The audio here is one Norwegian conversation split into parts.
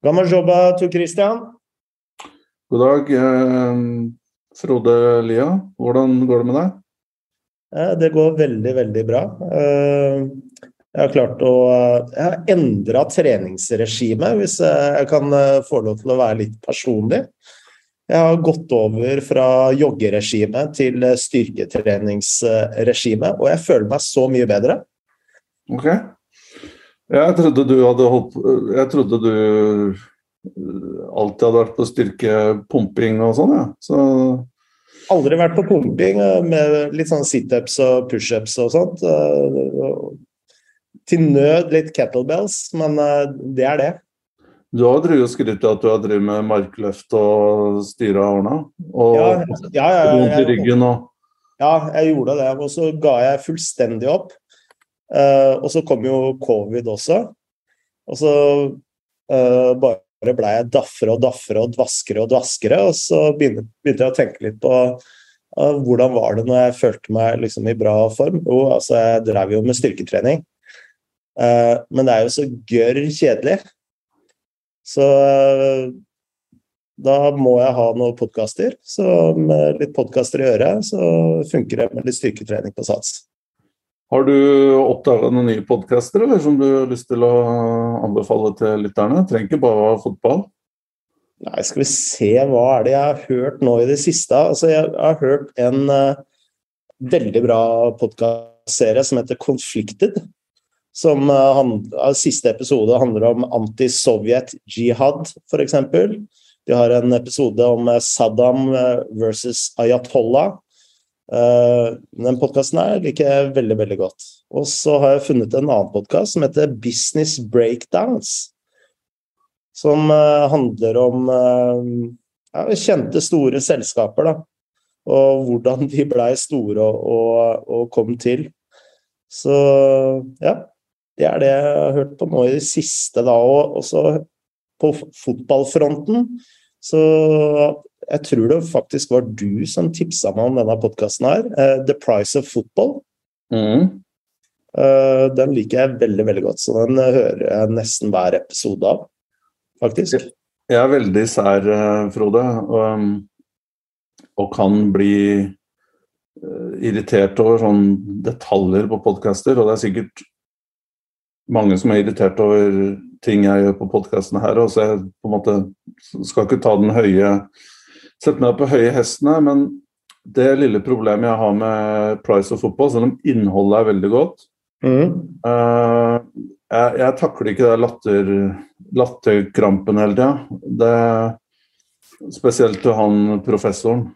Gammel jobba, Tor Christian. God dag, eh, Frode Lia. Hvordan går det med deg? Eh, det går veldig, veldig bra. Eh, jeg har klart å Jeg har endra treningsregime, hvis jeg kan få lov til å være litt personlig. Jeg har gått over fra joggeregime til styrketreningsregime, og jeg føler meg så mye bedre. Ok. Jeg trodde du hadde holdt Jeg trodde du alltid hadde vært på styrkepumping og sånn, ja. Så Aldri vært på pumping med litt sånn situps og pushups og sånt. Til nød litt kettlebells, men det er det. Du har drevet og skrytt av at du har drevet med markløft og styra årene? Og ja, ja, ja, vondt i ryggen og Ja, jeg gjorde det. Og så ga jeg fullstendig opp. Uh, og så kom jo covid også. Og så uh, bare blei jeg daffere og daffere og dvaskere og dvaskere. Og så begynte, begynte jeg å tenke litt på uh, hvordan var det når jeg følte meg liksom i bra form. Jo, altså jeg drev jo med styrketrening. men det er jo så gørr kjedelig. Så da må jeg ha noen podkaster. Så med litt podkaster i øret, så funker det med litt styrketrening på sats. Har du oppdaga noen nye podkaster som du har lyst til å anbefale til lytterne? Trenger ikke bare være fotball. Nei, skal vi se, hva er det jeg har hørt nå i det siste? Altså, jeg har hørt en uh, veldig bra podkastserie som heter Conflicted. Som uh, han, uh, Siste episode handler om anti-Sovjet-jihad, f.eks. De har en episode om Saddam versus Ayatollah. Uh, den podkasten liker jeg veldig veldig godt. Og så har jeg funnet en annen podkast som heter Business Breakdowns. Som uh, handler om uh, ja, kjente, store selskaper, da. Og hvordan de blei store og, og, og, kom til. Så ja. Det er det jeg har hørt på nå i det siste, da. Og også på fotballfronten så jeg tror det faktisk var du som tipsa meg om denne podkasten her. Uh, The Price of Football. Mm. Uh, den liker jeg veldig, veldig godt, så den hører jeg nesten hver episode av, faktisk. Jeg er veldig sær, Frode, og, og kan bli irritert over sånne detaljer på podkaster, og det er sikkert mange som er irritert over ting jeg gjør på podkastene her, og så jeg på en måte skal ikke ta den høye sette meg på høye hestene, men det lille problemet jeg har med Price og fotball, selv om innholdet er veldig godt mm. uh, jeg, jeg, takler ikke det latter, latterkrampen hele tida. Spesielt til han professoren.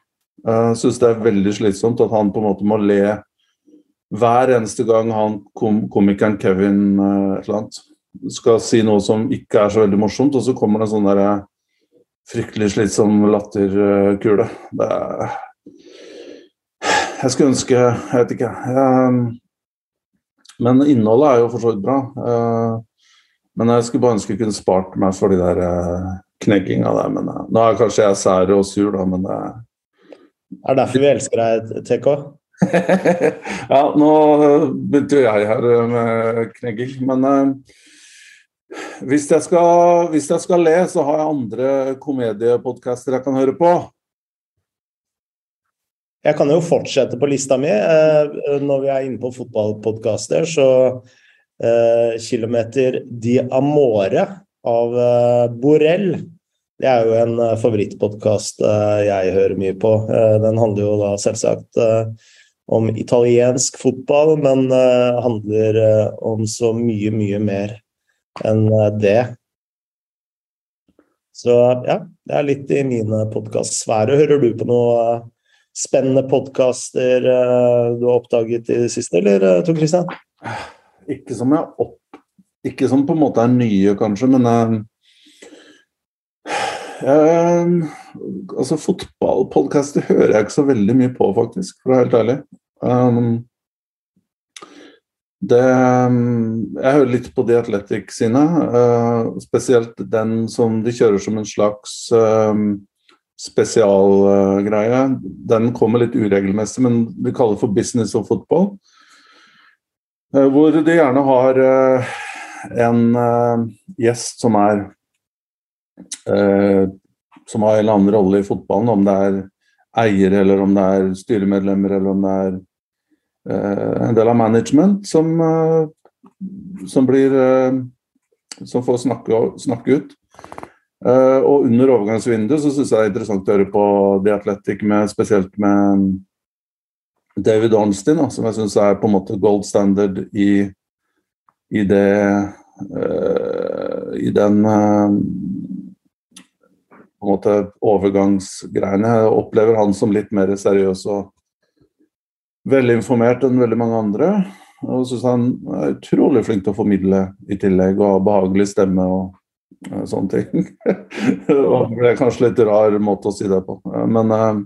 Jeg uh, syns det er veldig slitsomt at han på en måte må le hver eneste gang han kom, komikeren Kevin uh, et eller annet skal si noe som ikke er så veldig morsomt, og så kommer det en sånn derre fryktelig slitsom latterkule. Det er Jeg skulle ønske Jeg vet ikke. Jeg, men innholdet er jo for så vidt bra. Men jeg skulle bare ønske jeg kunne spart meg for de der knegginga der. Men nå er kanskje jeg sær og sur, da, men det er er derfor vi elsker deg, TK? ja, nå begynte jo jeg her med knegging, men hvis jeg, skal, hvis jeg, skal, le, så har jeg andre komediepodcaster jeg kan høre på. Jeg kan jo fortsette på lista mi. Eh, når vi er inne på fotballpodkaster, så eh, Kilometer di Amore av eh, Borrell. Det er jo en eh, favorittpodkast eh, jeg hører mye på. Den handler jo da selvsagt om italiensk fotball, men handler om så mye, mye mer enn eh, det. Så ja, det er litt i mine podkastsfære. Hører du på noe eh, spennende podkaster eh, du har oppdaget i det siste, eller Tor Christian? Ikke som jeg opp... Ikke som på en måte er nye, kanskje, men jeg, Altså, fotballpodkaster hører jeg ikke så veldig mye på, faktisk, for å være helt ærlig. Um, det, mm, jeg hører litt på The Athletic sine, uh, spesielt den som de kjører som en slags uh, spesialgreie. Den kommer litt uregelmessig, men vi kaller det for business og football. hvor de gjerne har en gjest som er eh, som har en eller annen rolle i fotballen, om det er eier eller om det er styremedlemmer eller om det er eh, en del av management som, eh, som blir eh, som får snakke, snakke ut. Og under overgangsvinduet så syns jeg det er interessant å høre på The Athletic, med, spesielt med David Ornstein, som jeg syns er på en måte gold standard i, i det I den på en måte overgangsgreiene. Jeg opplever han som litt mer seriøs og velinformert enn veldig mange andre. Og syns han er utrolig flink til å formidle i tillegg, og har behagelig stemme. og Eh, sånne ting. det er kanskje litt rar måte å si det på. Eh, men uh,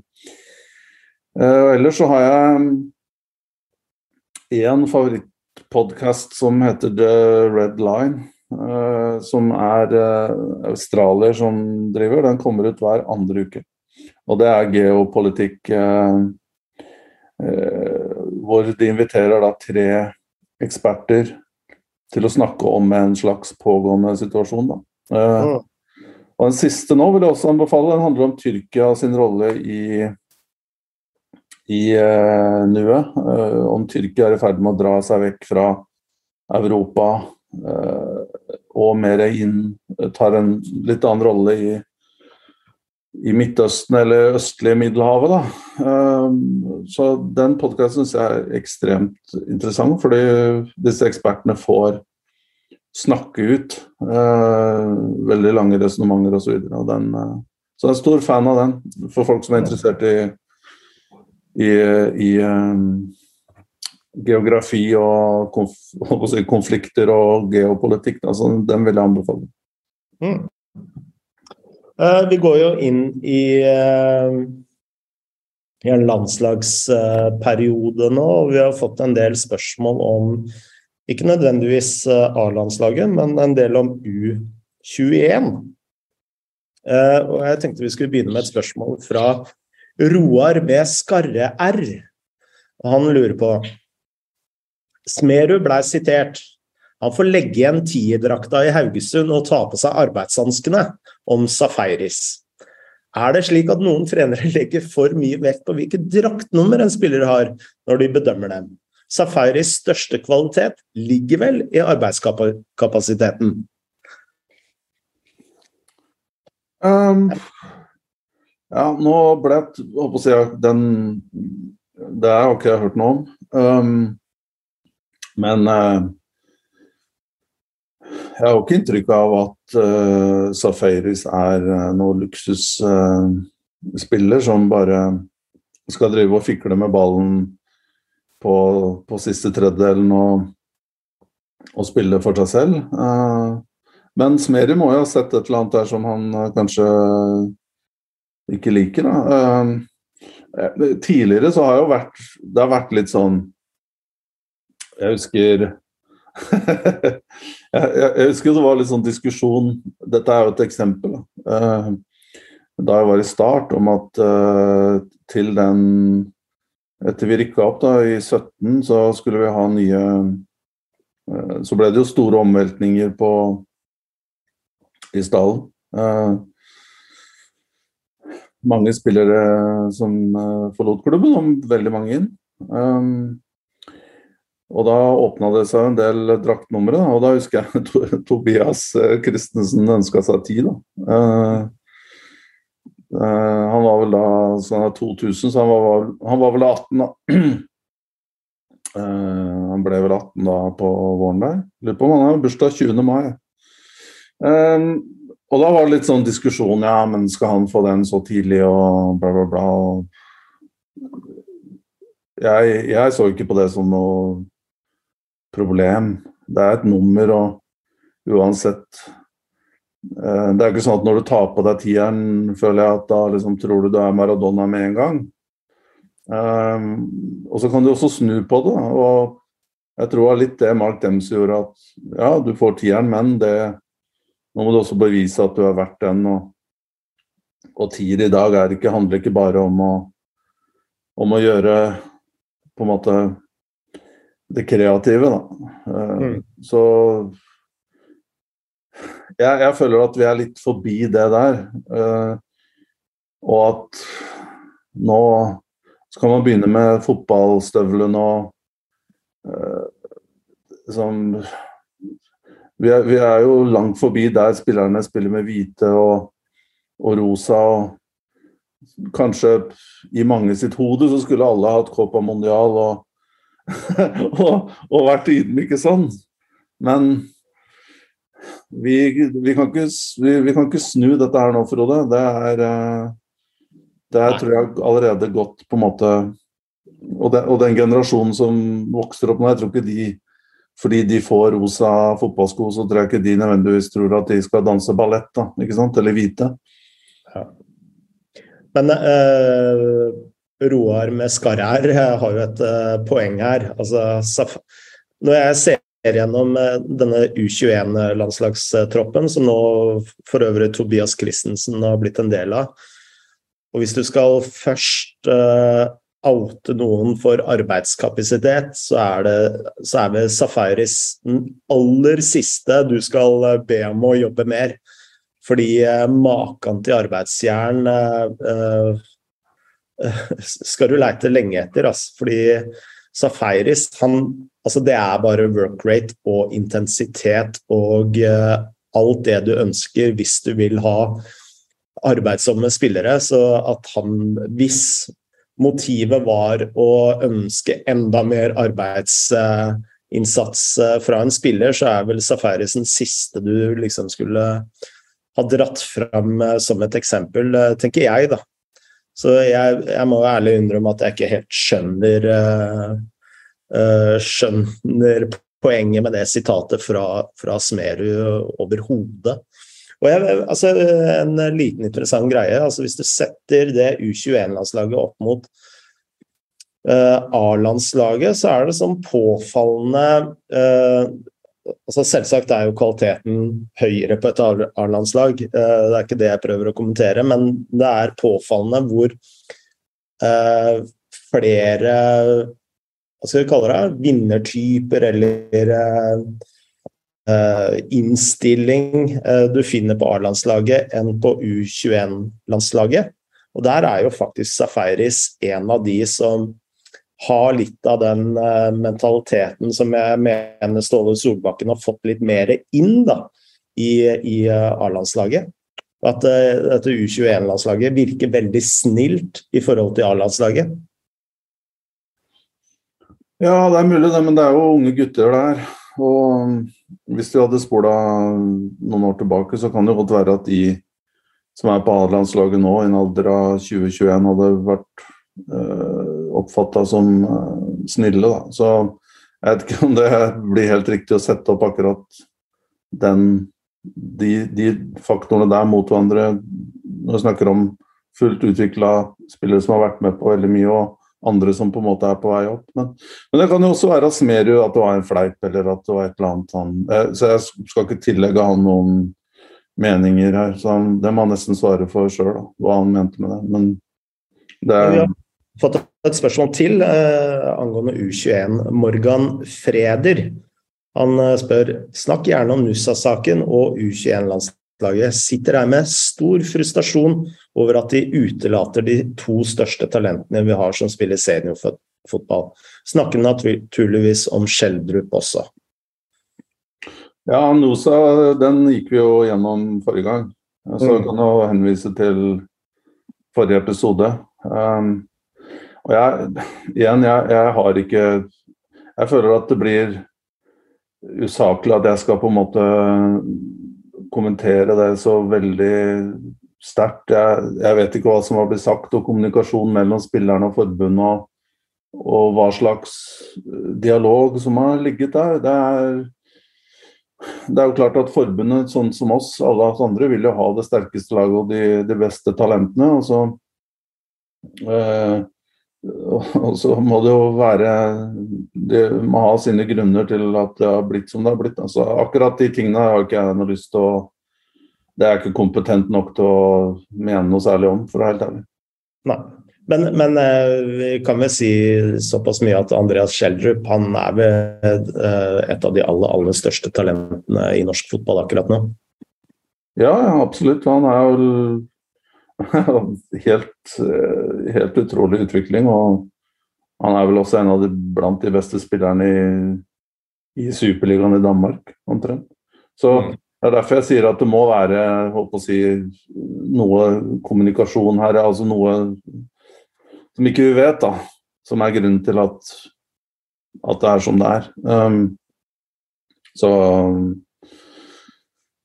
ellers så har jeg én favorittpodkast som heter The Red Line. Uh, som er uh, australier som driver. Den kommer ut hver andre uke. Og det er geopolitikk hvor de inviterer da tre eksperter til å snakke om en slags pågående situasjon. da. Uh, og Den siste nå vil jeg også anbefale. Den handler om Tyrkia sin rolle i, i uh, nuet. Uh, om Tyrkia er i ferd med å dra seg vekk fra Europa og mer inn tar en litt annen rolle i, i Midtøsten eller østlige Middelhavet. Da. Så den podkasten syns jeg er ekstremt interessant, fordi disse ekspertene får snakke ut. Uh, veldig lange resonnementer osv. Så, videre, uh, så jeg er stor fan av den for folk som er interessert i, i, i um, geografi og konf konflikter og geopolitikk. Da, den vil jeg anbefale. Mm. Uh, vi går jo inn i, i en landslagsperiode nå, og vi har fått en del spørsmål om ikke nødvendigvis eh, A-landslaget, men en del om U21. Eh, og jeg tenkte vi skulle begynne med et spørsmål fra Roar med skarre R. Han lurer på Smerud blei sitert. Han får legge igjen tierdrakta i Haugesund og ta på seg arbeidshanskene om Safaris. Er det slik at noen trenere legger for mye vekt på hvilket draktnummer en spiller har, når de bedømmer dem? Safaris største kvalitet ligger vel i arbeidskapasiteten? Um, ja, nå ble jeg på å si den Det har ikke jeg hørt noe om. Um, men uh, jeg har ikke inntrykk av at uh, Safaris er uh, noen luksusspiller uh, som bare skal drive og fikle med ballen på, på siste tredjedelen og, og, spille for seg selv. Uh, men Smeri må jo ha sett et eller annet der som han kanskje ikke liker. Uh, tidligere så har jo vært Det har vært litt sånn Jeg husker jeg, husker det var litt sånn diskusjon Dette er jo et eksempel. da jeg var i start, om at til den etter vi rykka opp da, i 17, så skulle vi ha nye eh, Så ble det jo store omveltninger på i stallen. Eh, mange spillere som eh, forlot klubben, og veldig mange inn. Og da åpna det seg en del draktnumre, og da husker jeg Tobias Christensen ønska seg ti. da. Uh, han var vel da så han er 2000, så han var, han var vel 18 da. Uh, han ble vel 18 da på våren der. Lurer på om han har bursdag 20. mai. Um, og da var det litt sånn diskusjon, ja, men skal han få den så tidlig og bla, bla, bla. Jeg, jeg så ikke på det som noe problem. Det er et nummer, og uansett Eh, det er ikke sånn at når du tar på deg tieren, føler jeg at da liksom tror du du er Maradona med en gang. Um, og så kan du også snu på det. og Jeg tror det var litt det Mark Dems gjorde, at ja, du får tieren, men det, nå må du også bevise at du er verdt den. Og, og tier i dag ikke, handler ikke bare om å, om å gjøre på en måte det kreative, da. Uh, mm. Så jeg, jeg, føler at vi er litt forbi det der. Uh, og at nå skal man begynne med fotballstøvlene og uh, liksom vi er, vi er, jo langt forbi der spillerne spiller med hvite og, og rosa. og Kanskje i mange sitt hode så skulle alle hatt Copa Mondial og, og, og vært ydmyke sånn. Men vi, vi, kan ikke, vi, vi, kan ikke, snu dette her nå, Frode. Det er, eh, det er tror jeg allerede gått på en måte og, det, og den generasjonen som vokser opp nå, jeg tror ikke de fordi de får rosa fotballsko, så tror jeg ikke de nødvendigvis tror at de skal danse ballett, da, ikke sant? eller hvite. Ja. Men eh, Roar med skarre her har jo et eh, poeng her. Altså, når jeg ser gjennom eh, denne U21-landslagstroppen, som nå for øvrig Tobias Christensen har blitt en del av, og hvis du skal først uh, oute noen for arbeidskapasitet, så er det så er vel Safaris den aller siste du skal be om å jobbe mer. Fordi eh, maken til arbeidsjern eh, skal du leite lenge etter. Altså. Fordi Safaris, han, altså det er bare work rate og intensitet og uh, alt det du ønsker hvis du vil ha arbeidsomme spillere. Så at han, hvis motivet var å ønske enda mer arbeidsinnsats eh, fra en spiller, så er vel Safaris den siste du liksom skulle ha dratt fram eh, som et eksempel, eh, tenker jeg, da. Så jeg, jeg må ærlig innrømme at jeg ikke helt skjønner skjønner poenget med det sitatet fra, fra Smerud overhodet. Og jeg, altså, En liten interessant greie. altså Hvis du setter det U21-landslaget opp mot uh, A-landslaget, så er det sånn påfallende uh, altså Selvsagt er jo kvaliteten høyere på et A-landslag, uh, det er ikke det jeg prøver å kommentere, men det er påfallende hvor flere hva skal vi kalle det, vinnertyper eller uh, innstilling uh, du finner på A-landslaget enn på U21-landslaget. Og der er jo faktisk Safaris en av de som har litt av den uh, mentaliteten som jeg mener Ståle Solbakken har fått litt mer inn da, i, i A-landslaget. At dette U21-landslaget virker veldig snilt i forhold til A-landslaget. Ja, det er mulig det, men det er jo unge gutter der. Og hvis vi hadde spola noen år tilbake, så kan det godt være at de som er på A-landslaget nå, i en alder av 2021, hadde vært oppfatta som øh, snille. Da. Så jeg vet ikke om det blir helt riktig å sette opp akkurat den, de, de faktorene der mot hverandre. Når vi snakker om fullt utvikla spillere som har vært med på veldig mye. og andre som på en måte er på vei opp. Men, men det kan jo også være Smerud, at det var en fleip eller at det var et eller annet han eh, Så jeg skal ikke tillegge han noen meninger her. så han, Det må han nesten svare for sjøl, hva han mente med det. Men det er ja, fått et spørsmål til eh, angående U21. Morgan Freder. Han eh, spør snakk gjerne om Nussa-saken og U21-landslaget sitter her med stor frustrasjon over at de utelater de to største talentene vi har som spiller seniorfotball. Snakker naturligvis om Skjeldrup også. Ja, Nosa den gikk vi jo gjennom forrige gang. Så jeg mm. kan jo henvise til forrige episode. Um, og jeg, igjen, jeg, jeg har ikke Jeg føler at det blir usaklig at jeg skal på en måte kommentere det så veldig sterkt. Jeg, jeg, vet ikke hva som har blitt sagt, og kommunikasjon mellom spillerne og forbundet, og, og, hva slags dialog som har ligget der. Det er, det er jo klart at forbundet, sånn som oss, alle oss andre, vil jo ha det sterkeste laget og de, de beste talentene. og så eh, og så må det jo være Det må ha sine grunner til at det har blitt som det har blitt. Altså, akkurat de tingene har ikke jeg noe lyst til å Det er jeg ikke kompetent nok til å mene noe særlig om, for å være helt ærlig. Nei. Men, men eh, vi kan vel si såpass mye at Andreas Schjelderup han er vel eh, et av de aller, aller største talentene i norsk fotball akkurat nå? Ja, ja, absolutt. Han er jo helt, eh, helt utrolig utvikling. Og han er vel også en av de blant de beste spillerne i, i Superligaen i Danmark, omtrent. Så mm. det er derfor jeg sier at det må være å si, noe kommunikasjon her, altså noe som ikke vi vet, da. Som er grunnen til at, at det er som det er. Um, så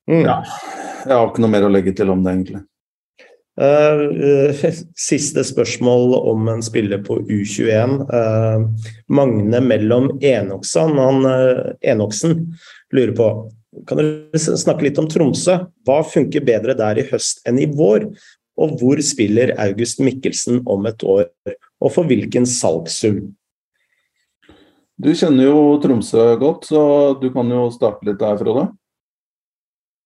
mm. ja. Jeg har ikke noe mer å legge til om det, egentlig. Uh, siste spørsmål om en spiller på U21. Uh, Magne mellom Enoksen, han, Enoksen lurer på Kan dere snakke litt om Tromsø? Hva funker bedre der i høst enn i vår? Og hvor spiller August Mikkelsen om et år, og for hvilken salgssum? Du kjenner jo Tromsø godt, så du kan jo starte litt der, Frode.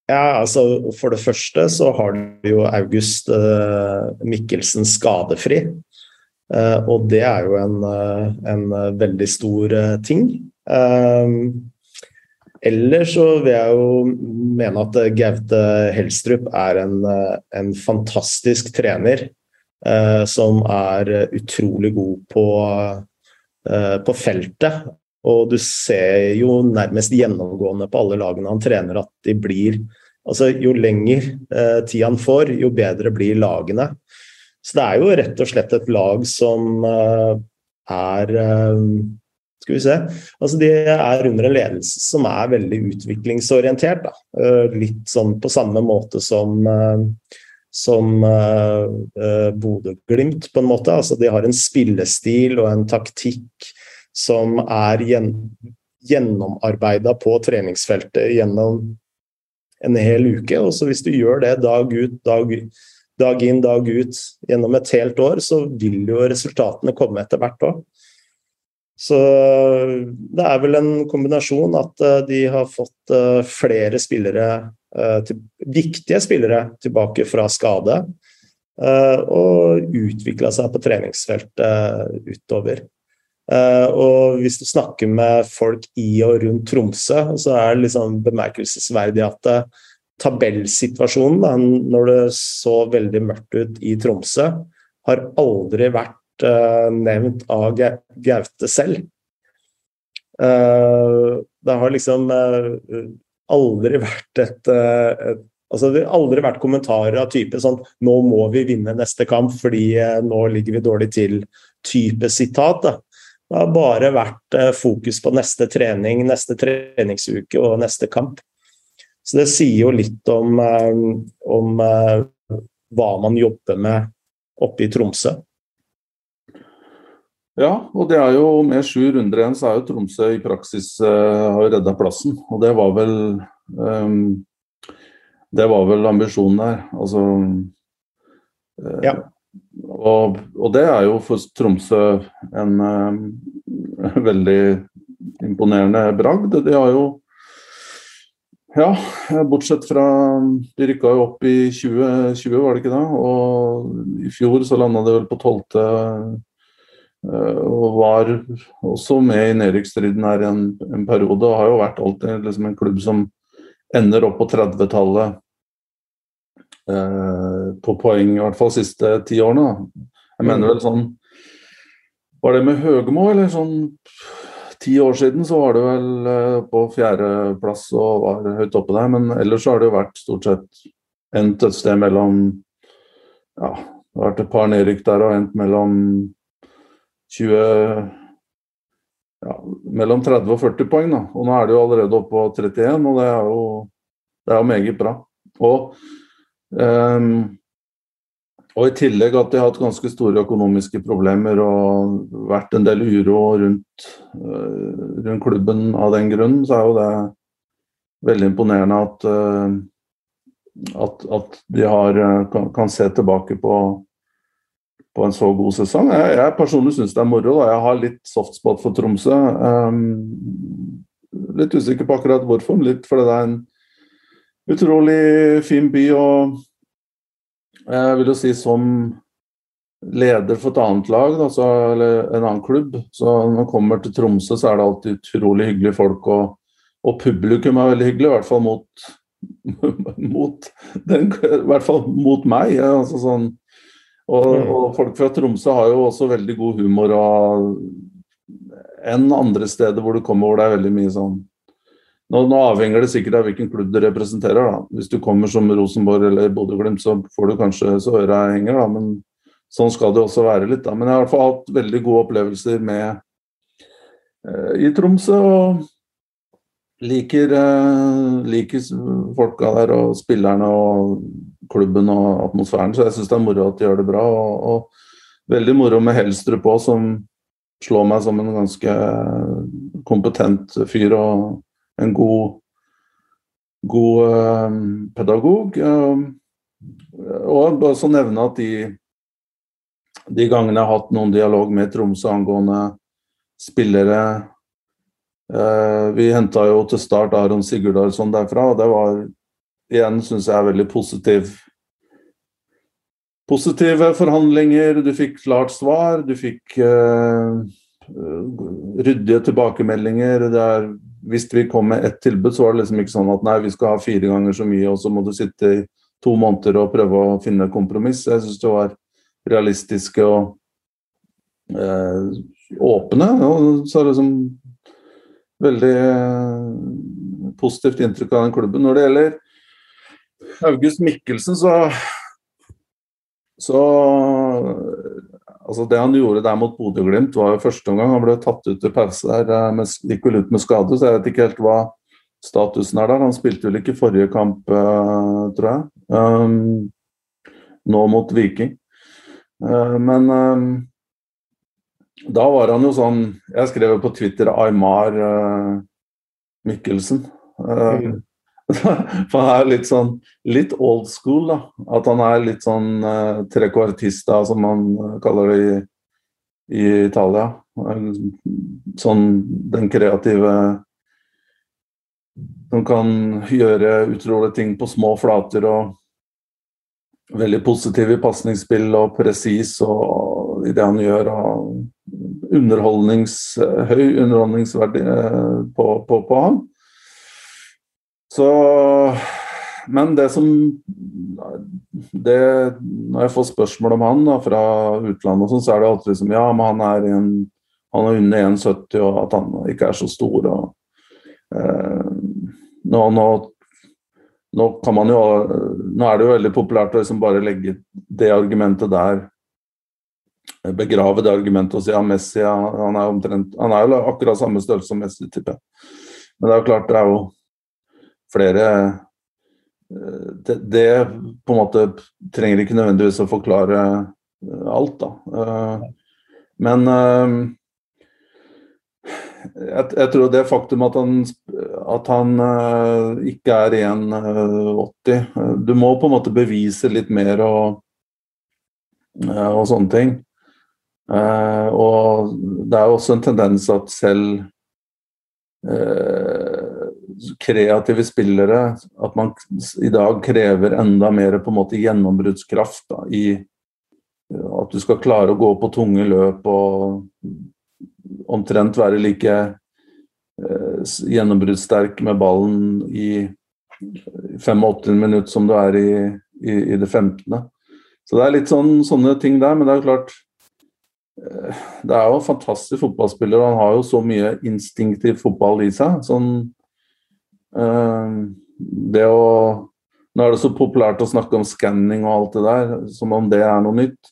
Ja, altså For det første så har du jo August uh, Mikkelsen skadefri. Uh, og det er jo en, uh, en veldig stor ting. ellers så vil jeg jo mene at Gaute Helstrup er en, en fantastisk trener. som er utrolig god på, på feltet. Og du ser jo nærmest gjennomgående på alle lagene han trener at de blir Altså jo lenger eh, tid han får, jo bedre blir lagene. Så det er jo rett og slett et lag som eh, er eh, Skal vi se Altså de er under en ledelse som er veldig utviklingsorientert. Da. Eh, litt sånn på samme måte som eh, som uh, Bodø-Glimt, på en måte. Altså, de har en spillestil og en taktikk som er gjen gjennomarbeida på treningsfeltet gjennom en hel uke. Og så hvis du gjør det dag ut, dag, dag inn, dag ut gjennom et helt år, så vil jo resultatene komme etter hvert òg. Så det er vel en kombinasjon at eh, de har fått eh, flere spillere, eh, viktige spillere, tilbake fra skade. Og utvikla seg på treningsfeltet utover. Uh, og hvis du snakker med folk i og rundt Tromsø, så er det liksom bemerkelsesverdig at uh, tabellsituasjonen, når det så veldig mørkt ut i Tromsø, har aldri vært uh, nevnt av Gaute selv. det har liksom aldri vært et Altså, det har aldri vært kommentarer av type sånn 'Nå må vi vinne neste kamp fordi nå ligger vi dårlig til', type sitat. Da. Det har bare vært eh, fokus på neste trening, neste treningsuke og neste kamp. Så det sier jo litt om, eh, om eh, hva man jobber med oppe i Tromsø. Ja, og det er jo med sju runder igjen, så er jo Tromsø i praksis uh, har redda plassen. Og det var vel um, Det var vel ambisjonen der. Altså uh, ja. Og, og, det er jo for Tromsø en uh, veldig imponerende bragd. De har jo ja, bortsett fra De rykka jo opp i 2020, var det ikke det? Og i fjor så landa de vel på tolvte. Uh, og var også med i nedrykksstriden her en, en, periode. Og har jo vært alltid liksom en klubb som ender opp på 30-tallet Eh, på poeng, i hvert fall de siste ti årene. Jeg mener vel sånn Var det med Høgmo, eller sånn ti år siden så var det vel eh, på fjerdeplass og var høyt oppe der. Men ellers så har det jo vært stort sett endt et sted mellom Ja, det har vært et par nedrykk der og endt mellom 20 ja, mellom 30 og 40 poeng. da, og Nå er det jo allerede oppe på 31, og det er jo, det er jo meget bra. Og Um, og i tillegg at de har hatt ganske store økonomiske problemer og vært en del uro rundt, uh, rundt klubben av den grunn, så er jo det veldig imponerende at, uh, at, at de har, uh, kan, kan, se tilbake på, på en så god sesong. Jeg, jeg personlig syns det er moro. Da. Jeg har litt softspot for Tromsø. Um, litt usikker på akkurat hvorfor, litt fordi det er en utrolig fin by. og Jeg vil jo si som leder for et annet lag, altså, eller en annen klubb, så når man kommer til Tromsø, så er det alltid utrolig hyggelige folk. Og, og publikum er veldig hyggelig, i hvert fall mot mot den, I hvert fall mot meg. Altså sånn, og, mm. og, folk fra Tromsø har jo også veldig god humor og enn andre steder hvor du kommer hvor det er veldig mye sånn nå, nå, avhenger det sikkert av hvilken klubb du representerer. da. Hvis du kommer som Rosenborg eller Bodø-Glimt, så får du kanskje så øra henger, da. Men sånn skal det også være litt. da. Men jeg har i hvert fall hatt veldig gode opplevelser med eh, i Tromsø. og liker, eh, liker folka der og spillerne og klubben og atmosfæren. Så jeg syns det er moro at de gjør det bra. Og, og veldig moro med Helstrup òg, som slår meg som en ganske kompetent fyr og en god, god uh, pedagog. Uh, og bare så nevne at de, de gangene jeg har hatt noen dialog med Tromsø angående spillere uh, Vi henta jo til start Aron Sigurdarsson derfra, og det var igjen, syns jeg, veldig positiv. Positive forhandlinger, du fikk klart svar, du fikk uh, ryddige tilbakemeldinger. Er, hvis vi kom med ett tilbud, så var det liksom ikke sånn at nei, vi skal ha fire ganger så mye, og så må du sitte i to måneder og prøve å finne kompromiss. Jeg syns det var realistiske og eh, åpne. Og så er det liksom veldig positivt inntrykk av den klubben. Når det gjelder August Mikkelsen, så så altså Det han gjorde der mot Bodø-Glimt, var jo første omgang. Han ble tatt ut til pause der, eh, men gikk vel ut med skade, så jeg vet ikke helt hva statusen er der. Han spilte vel ikke forrige kamp, uh, tror jeg. Um, nå mot Viking. Uh, men um, da var han jo sånn Jeg skrev jo på Twitter Aymar uh, Mikkelsen. Mm. For han er litt sånn litt old school, da. At han er litt sånn uh, trequartista, som man eh, kaller det i, i Italia. Sånn den kreative Som kan gjøre utrolige ting på små flater og veldig positiv i pasningsspill og presis i det han gjør. og underholdnings, høy underholdningsverdi eh, på, på, på ham. Så Men det som det, Når jeg får spørsmål om han da, fra utlandet, sånn, så er det alltid liksom Ja, men han er, en, han er under 1,70 og at han ikke er så stor. Og, eh, nå, nå, nå, kan man jo Nå er det jo veldig populært å liksom bare legge det argumentet der begrave det argumentet og si ja, Messi han er, omtrent, han er jo akkurat samme størrelse som Messi, tipper jeg. Men det er jo klart, det er jo flere eh, det, det, på en måte trenger ikke nødvendigvis å forklare eh, alt, da. Eh, men jeg, jeg, tror det faktum at han, at han ikke er 1,80 Du må på en måte bevise litt mer og, og sånne ting. og det er jo også en tendens at selv kreative spillere At man i dag krever enda mer på en måte gjennombruddskraft i at du skal klare å gå på tunge løp og omtrent være like eh, gjennombruddssterk med ballen i 85 minutter som du er i, i, i det 15. Så det er litt sånn, sånne ting der, men det er jo klart eh, Det er jo en fantastisk fotballspiller, og han har jo så mye instinktiv fotball i seg. Sånn det å Nå er det så populært å snakke om skanning og alt det der, som om det er noe nytt.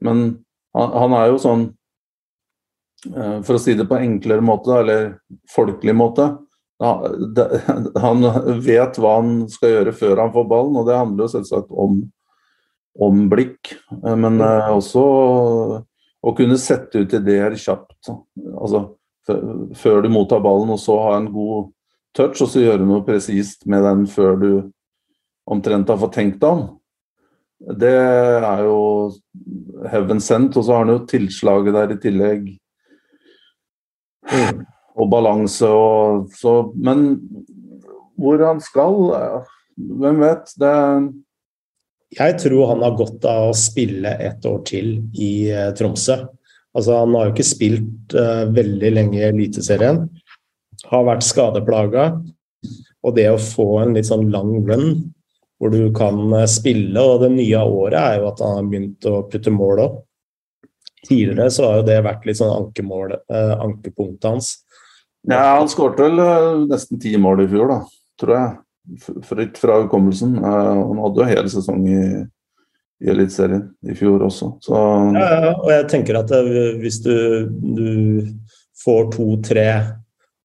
Men han, er jo sånn eh, For å si det på enklere måte, eller folkelig måte. Han vet hva han skal gjøre før han får ballen, og det handler jo selvsagt om, om blikk. Eh, men eh, også å kunne sette ut ideer kjapt. Altså før du mottar ballen, og så ha en god touch, og så gjøre noe presist med den før du omtrent har fått tenkt deg om. Det er jo heaven sent, og så har han jo tilslaget der i tillegg. Mm. Og balanse og så Men hvor han skal, hvem vet? Det Jeg tror han har godt av å spille et år til i uh, Tromsø. Altså, han har jo ikke spilt uh, veldig lenge i Eliteserien har vært skadeplaga. Og det å få en litt sånn lang run hvor du kan spille, og det nye året er jo at han har begynt å putte mål opp. Tidligere så har jo det vært litt sånn ankemål, eh, ankepunktet hans. Ja, han skåret vel uh, nesten ti mål i fjor, da, tror jeg. Fritt fra hukommelsen. Uh, han hadde jo hele sesong i, i Eliteserien i fjor også, så ja, ja, og jeg tenker at hvis du, du får to-tre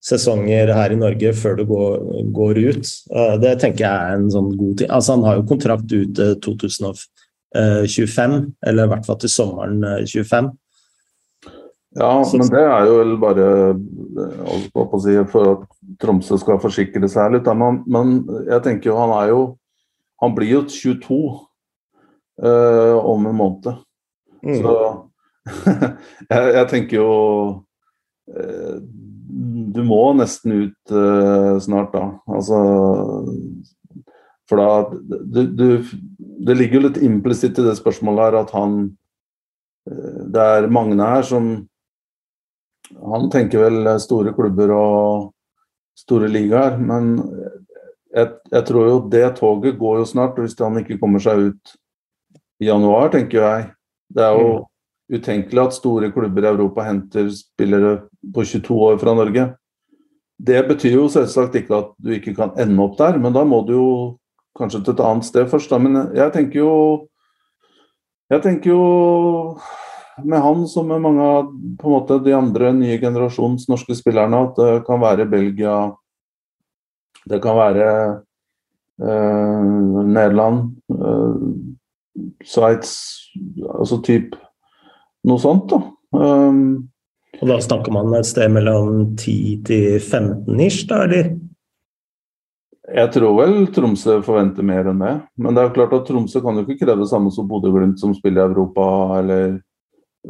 sesonger her i Norge før du går, går ut, uh, det tenker jeg er en sånn god ting. Altså, han har jo kontrakt ut 2025, eller i hvert fall til sommeren 25. Ja, men det er jo vel bare å si, for at Tromsø skal forsikre seg litt. Men, men, jeg tenker jo han er jo Han blir jo 22 uh, eh, om en måned. Mm. Så jeg, jeg, tenker jo uh, Du må nesten ut uh, snart, da. Altså For da du, du, Det ligger jo litt implisitt i det spørsmålet her at han Det er Magne her som han tenker vel store klubber og store ligaer, men jeg, jeg, tror jo det toget går jo snart. Hvis han ikke kommer seg ut i januar, tenker jeg. Det er jo mm. utenkelig at store klubber i Europa henter spillere på 22 år fra Norge. Det betyr jo selvsagt ikke at du ikke kan ende opp der, men da må du jo kanskje til et annet sted først. Da. Men jeg tenker jo Jeg tenker jo med han som med mange av på en måte, de andre nye generasjons norske spillerne at det kan være Belgia, det kan være eh, Nederland, eh, Sveits Altså typ noe sånt, da. Um, og da snakker man et sted mellom 10 til 15 ish, da, eller? Jeg tror vel Tromsø forventer mer enn det. Men det er klart at Tromsø kan jo ikke kreve det samme som Bodø-Glimt, som spiller i Europa, eller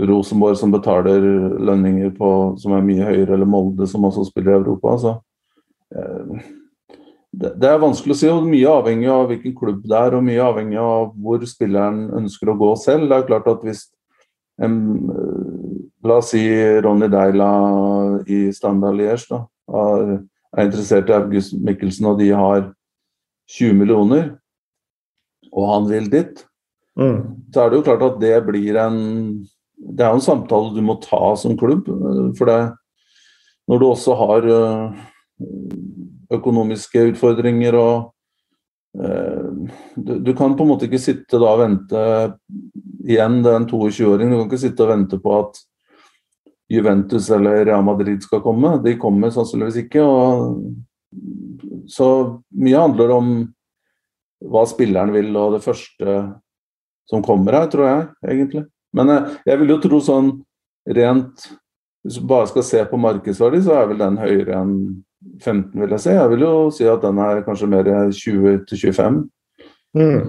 Rosenborg som betaler lønninger på, som er mye høyere, eller Molde som også spiller i Europa. Så, eh, det, er vanskelig å si. og Mye avhengig av hvilken klubb det er, og mye avhengig av hvor spilleren ønsker å gå selv. Det er klart at hvis en, La oss si Ronny Deila i Standard Liège er, er interessert i August Mikkelsen, og de har 20 millioner, og han vil dit, mm. så er det jo klart at det blir en det er jo en samtale du må ta som klubb. For det, når du også har eh, økonomiske utfordringer og eh, du, du, kan på en måte ikke sitte da og vente igjen, det er en 22-åring. Du kan ikke sitte og vente på at Juventus eller Real Madrid skal komme. De kommer sannsynligvis ikke. Så mye handler om hva spilleren vil, og det første som kommer her, tror jeg egentlig. Men jeg, jeg vil jo tro sånn rent Hvis du bare skal se på markedsverdi, så er vel den høyere enn 15, vil jeg si. Jeg vil jo si at den er kanskje mer 20 25. Mm.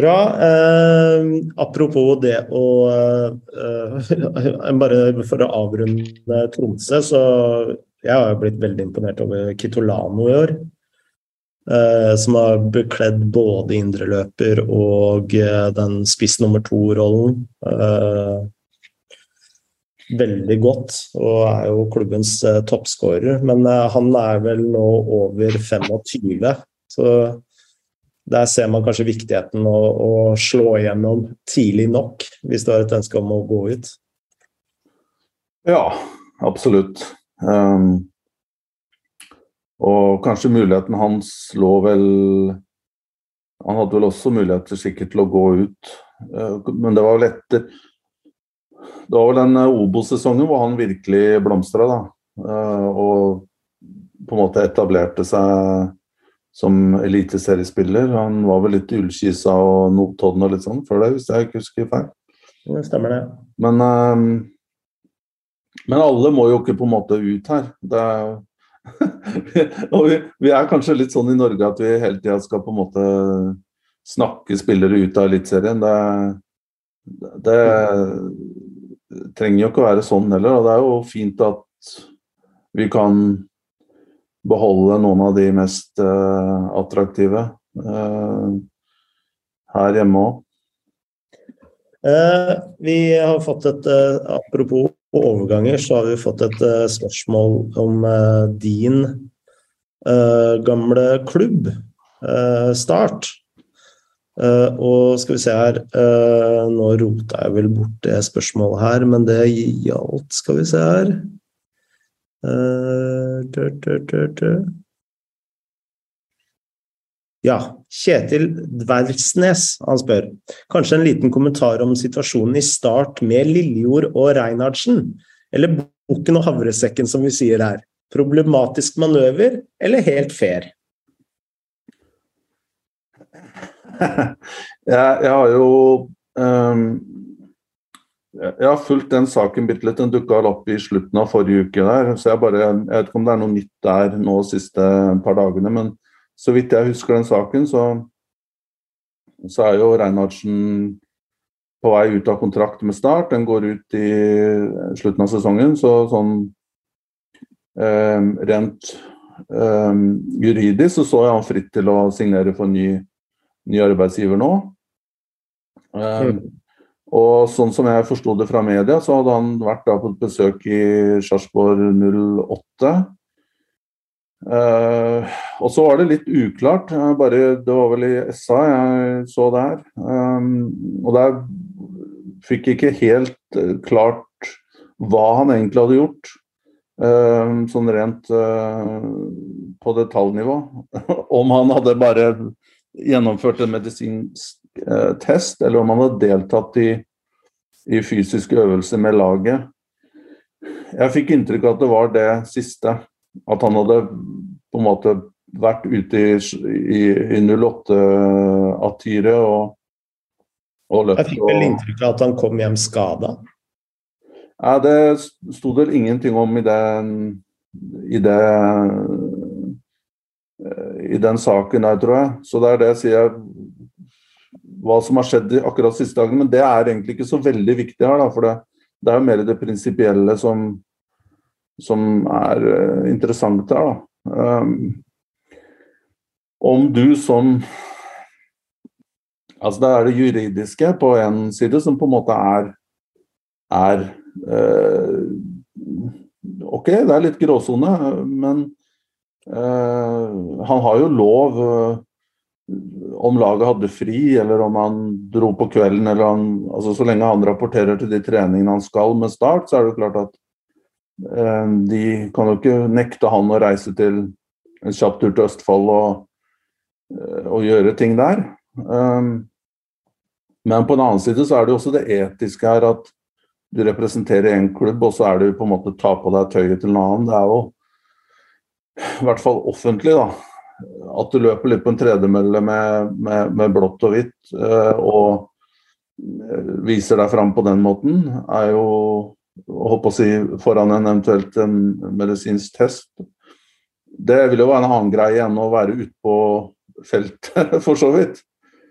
Bra. Eh, apropos det å eh, Bare for å avrunde Tromsø, så jeg har blitt veldig imponert over Kitolano i år. Eh, som har bekledd både indreløper og uh, den spiss nummer to-rollen. Uh, veldig godt, og er jo klubbens toppskårer. Men han er vel nå over 25, så der ser man kanskje viktigheten å, å slå igjennom tidlig nok, hvis du har et ønske om å gå ut. Ja, absolutt. Um, og kanskje muligheten hans lå vel Han hadde vel også muligheter sikkert til å gå ut, uh, men det var vel etter Det var vel den eh, Obo-sesongen hvor han virkelig blomstra, da. Uh, og på en måte etablerte seg som eliteseriespiller. Han var vel litt Ullkisa og Notodden og litt sånn før det, hvis jeg ikke husker feil. Det stemmer det. Men, men alle må jo ikke på en måte ut her. Det og vi, vi, er kanskje litt sånn i Norge at vi hele tida skal på en måte snakke spillere ut av Eliteserien. Det, det, trenger jo ikke å være sånn heller. Og det er jo fint at vi kan beholde noen av de mest uh, attraktive uh, her hjemme òg. Uh, vi har fått et Apropos overganger, så har vi fått et spørsmål om din gamle klubb, Start. og skal vi se her Nå rota jeg vel bort det spørsmålet her, men det gjaldt Skal vi se her dør, dø, dø, dø, Ja, Kjetil Dvergsnes han spør kanskje en liten kommentar om situasjonen i start med Lillejord og Reinhardsen, eller bukken og havresekken, som vi sier her. Problematisk manøver, eller helt fair? jeg, jeg har jo um, Jeg har fulgt den saken bitte litt. Den dukka opp i slutten av forrige uke der. Så jeg bare Jeg vet ikke om det er noe nytt der nå de siste par dagene, men så vidt jeg husker den saken, så, så er jo Reinhardsen på vei ut av kontrakt med Start. Den går ut i slutten av sesongen, så sånn eh, rent eh, juridisk så så jeg han fritt til å signere for ny, ny arbeidsgiver nå. Eh, mm. Og sånn som jeg forsto det fra media, så hadde han vært på et besøk i Sarpsborg 08 Uh, og så var det litt uklart. Bare, det var vel i SA jeg så det her. Um, og der fikk jeg ikke helt uh, klart hva han egentlig hadde gjort. Uh, sånn rent på detaljnivå. om han hadde bare gjennomført en medisinsk test, eller om han hadde deltatt i, i fysiske øvelser med laget. Jeg fikk inntrykk av at det var det siste. At han hadde på en måte vært ute i, i, i 08-attyret og, og løpt. Jeg fikk vel inntrykk av at han kom hjem skada? Ja, det sto det ingenting om i den, i det i den saken der, tror jeg. Så det er det jeg sier hva som har skjedd akkurat siste dagen. Men det er egentlig ikke så veldig viktig her, da, for det, det er jo mer det prinsipielle som, som er uh, interessant her. Um, om du som Altså det er det juridiske på en side som på en måte er, er uh, Ok, det er litt gråsone, men uh, han har jo lov om laget hadde fri, eller om han dro på kvelden, eller han altså Så lenge han rapporterer til de treningene han skal med start, så er det jo klart at Eh, de kan jo ikke nekte han å reise til en kjapp tur til Østfold og, eh, og gjøre ting der. Um, men på den annen side så er det jo også det etiske her at du representerer én klubb, og så er det jo på en måte ta på deg tøyet til en annen. Det er jo i hvert fall offentlig, da. At du løper litt på en tredemølle med, med, med blått og hvitt og viser deg fram på den måten, er jo holdt på å si, foran en eventuelt en medisinsk test. Det vil jo være en annen greie enn å være ute på feltet, for så vidt.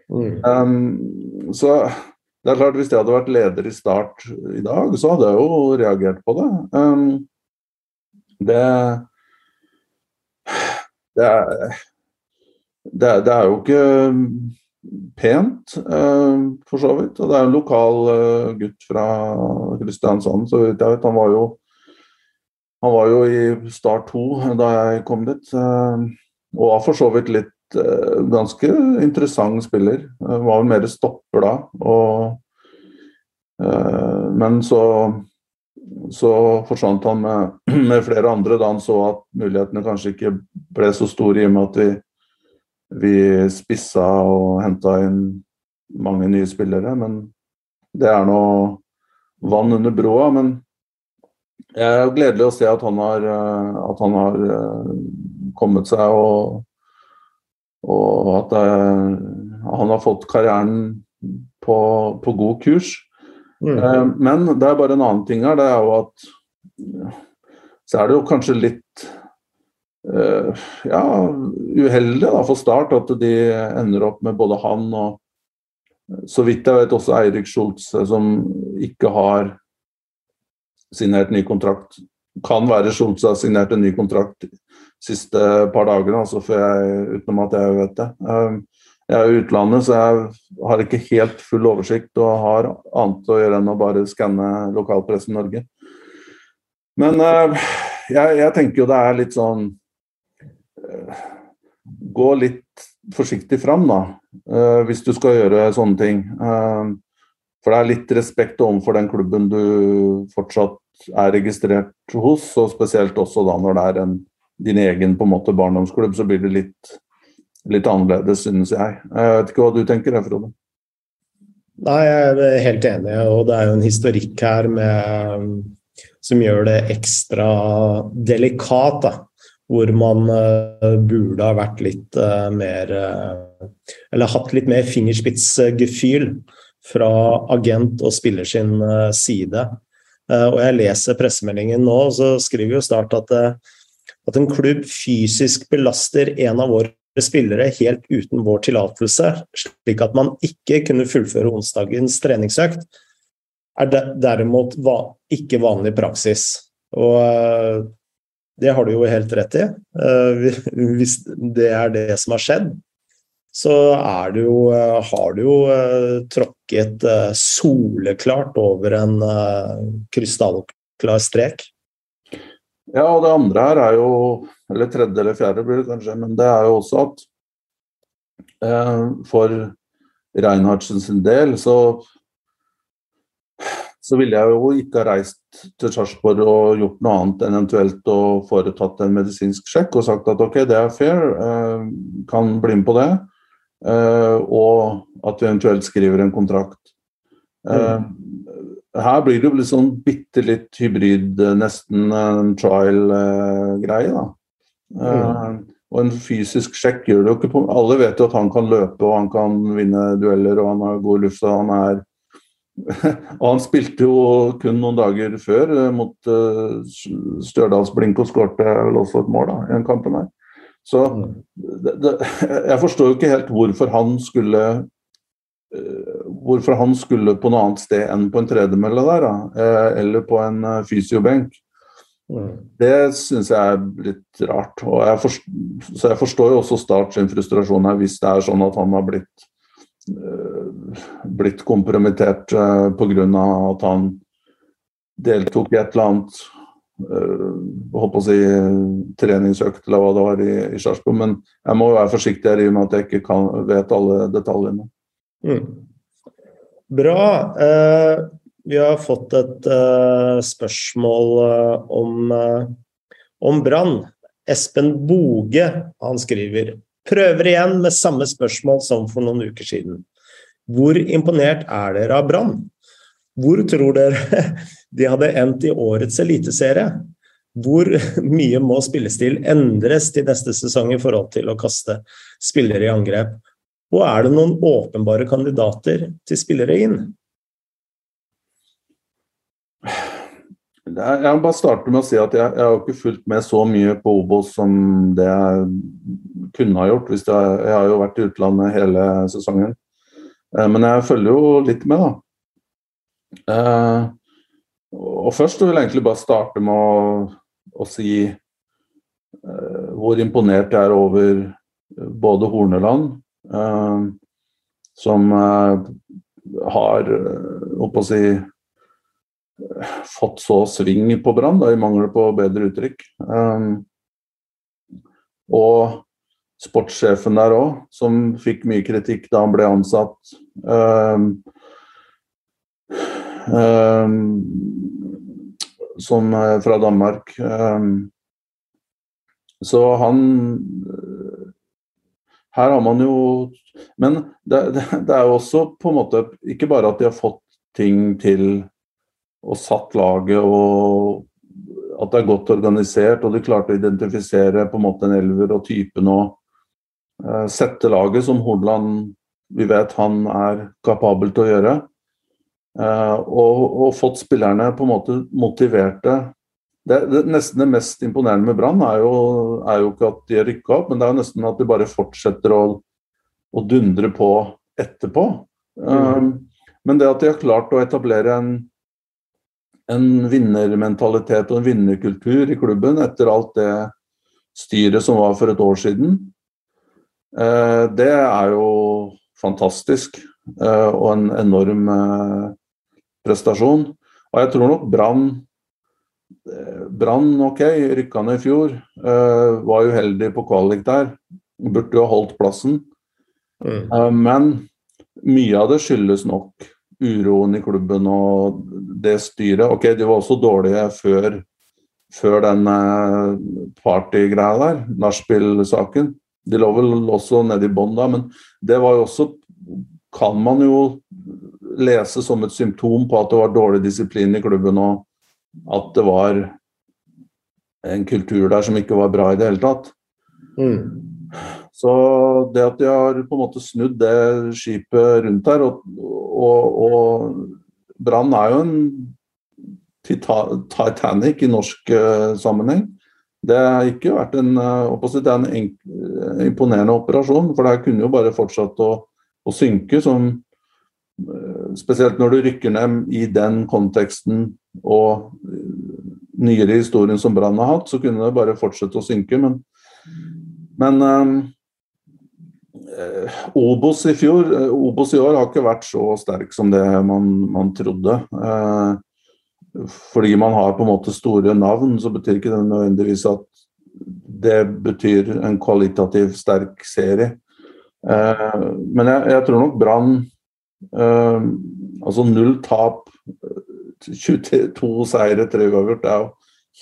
Mm. Um, så det er klart, hvis jeg hadde vært leder i Start i dag, så hadde jeg jo reagert på det. Um, det, det, er, det, det er jo ikke pent, eh, for så vidt. Og det er en lokal eh, gutt fra Kristiansand, så vidt jeg vet. Han var jo, han var jo i Start 2 da jeg kom dit, eh, og var for så vidt litt ganske interessant spiller. Var vel mer stopper da. Og, men så, så forsvant han med, med, flere andre da han så at mulighetene kanskje ikke ble så store i og med at vi vi spissa og henta inn mange nye spillere. Men det er nå vann under broa. Men det er gledelig å se at han har, eh, at han har eh, kommet seg og, og at det, han har fått karrieren på, på god kurs. Mm. Eh, men det er bare en annen ting her. Det er jo at så er det jo kanskje litt Eh, ja, uheldig da, for Start at de ender opp med både han og så vidt jeg vet også Eirik Schultze, som ikke har signert ny kontrakt. Kan være Schultze har signert en ny kontrakt de siste par dagene, altså utenom at jeg vet det. Eh, jeg er i utlandet, så jeg har ikke helt full oversikt og har annet å gjøre enn å bare skanne lokalpressen Norge. Men uh, jeg, jeg, tenker jo det er litt sånn uh, Gå litt forsiktig fram, da. Uh, hvis du skal gjøre sånne ting. for det er litt respekt overfor den klubben du fortsatt er registrert hos, og spesielt også da når det er en, din egen på en måte barndomsklubb, så blir det litt, litt annerledes, synes jeg. Jeg vet ikke hva du tenker, Frode? Nei, jeg er helt enig, og det er jo en historikk her med, som gjør det ekstra delikat. Da, hvor man uh, burde ha vært litt uh, mer Eller hatt litt mer fingerspitzgefühl fra agent og spiller sin side. og jeg leser pressemeldingen nå, så skriver jo Start at, at en klubb fysisk belaster en av våre spillere helt uten vår tillatelse, slik at man ikke kunne fullføre onsdagens treningsøkt, er derimot ikke vanlig praksis. Og eh, det har du jo helt rett i. Eh, hvis det er det som har skjedd, så er det jo, eh, har du jo tråkket soleklart over en krystallklar strek. Ja, og det andre her er jo Eller tredje eller fjerde blir det kanskje, men det er jo også at eh, for Reinhardsen sin del så så ville jeg jo ikke ha reist til Sarpsborg og gjort noe annet enn eventuelt å foretatt en medisinsk sjekk og sagt at ok, det er fair, eh, kan bli med på det. Eh, og at vi eventuelt skriver en kontrakt. Eh, her blir det jo litt sånn bitte litt hybrid, eh, nesten en trial-greie. da. Mm. og en fysisk sjekk gjør det jo ikke på Alle vet jo at han kan løpe og han kan vinne dueller og han har god luft. og han er og han spilte jo kun noen dager før eh, mot Stjørdalsblink og skårte vel også et mål da, i den kampen her. Så mm. det, det, jeg forstår jo ikke helt hvorfor han skulle Eh, hvorfor han skulle på noe annet sted enn på en tredemølle der, da, eh, eller på en eh, fysiobenk. Mm. Det syns jeg er litt rart. Og jeg forstår, så jeg forstår jo også Start sin frustrasjon her, hvis det er sånn at han har blitt, blitt kompromittert pga. at han deltok i et eller annet holdt på å si treningsøkt eller hva det var i, i Sarpsborg. Men jeg må være forsiktig her i og med at jeg ikke kan, vet alle detaljene. Mm. Bra. Eh, vi har fått et eh, spørsmål eh, om, om Brann. Espen Boge han skriver prøver igjen med samme spørsmål som for noen uker siden. Hvor imponert er dere av Brann? Hvor tror dere de hadde endt i årets eliteserie? Hvor mye må spillestil endres til neste sesong i forhold til å kaste spillere i angrep? Og er det noen åpenbare kandidater til spillere inn? Jeg må bare starte med å si at jeg, jeg har ikke fulgt med så mye på Obos som det jeg kunne ha gjort. jeg, jeg har jo vært i utlandet hele sesongen. Eh, men jeg følger jo litt med, da. Eh, og først vil jeg egentlig bare starte med å, å si eh, hvor imponert jeg er over både Horneland som eh, har å eh, si, fått så sving på Brann, i mangel på bedre uttrykk. og sportssjefen der òg, som fikk mye kritikk da han ble ansatt. som fra Danmark. så han her har man jo Men det, det, det, er jo også på en måte ikke bare at de har fått ting til og satt laget og at det er godt organisert og de klarte å identifisere på en måte en elver og typen og uh, sette laget som Hordaland vi vet han er kapabel til å gjøre. Uh, og, og, fått spillerne på en måte motiverte det, det, nesten det mest imponerende med Brann er, er, jo ikke at de har rykka opp, men det er jo nesten at de bare fortsetter å, å dundre på etterpå. Mm. Um, men det at de har klart å etablere en, en vinnermentalitet og en vinnerkultur i klubben etter alt det styret som var for et år siden, uh, det er jo fantastisk. Uh, og en enorm uh, prestasjon. Og jeg tror nok Brann Brann, ok, rykka ned i fjor. Uh, var uheldig på kvalik der. Burde jo ha holdt plassen. Mm. Uh, men mye av det skyldes nok uroen i klubben og det styret. Ok, de var også dårlige før, før den partygreia der, nachspiel-saken. De lå vel også nede i bånn da, men det var jo også Kan man jo lese som et symptom på at det var dårlig disiplin i klubben og at det var en kultur der som ikke var bra i det hele tatt. Mm. Så det at de har på en måte snudd det skipet rundt her, og, og, og Brann er jo en Titanic i norsk uh, sammenheng. Det har ikke vært en, uh, en imponerende operasjon, for det kunne jo bare fortsatt å, å synke. Som, spesielt når du rykker ned i den konteksten og nyere historien som Brann har hatt, så kunne det bare fortsette å synke. Men, men eh, Obos i fjor, uh, Obos i år har ikke vært så sterk som det man, man trodde. Eh, fordi man har på en måte store navn, så betyr ikke det nødvendigvis at det betyr en kvalitativ sterk serie. Eh, men jeg, jeg, tror nok Brann Altså null tap 22 seire, tre uavgjort. Det er jo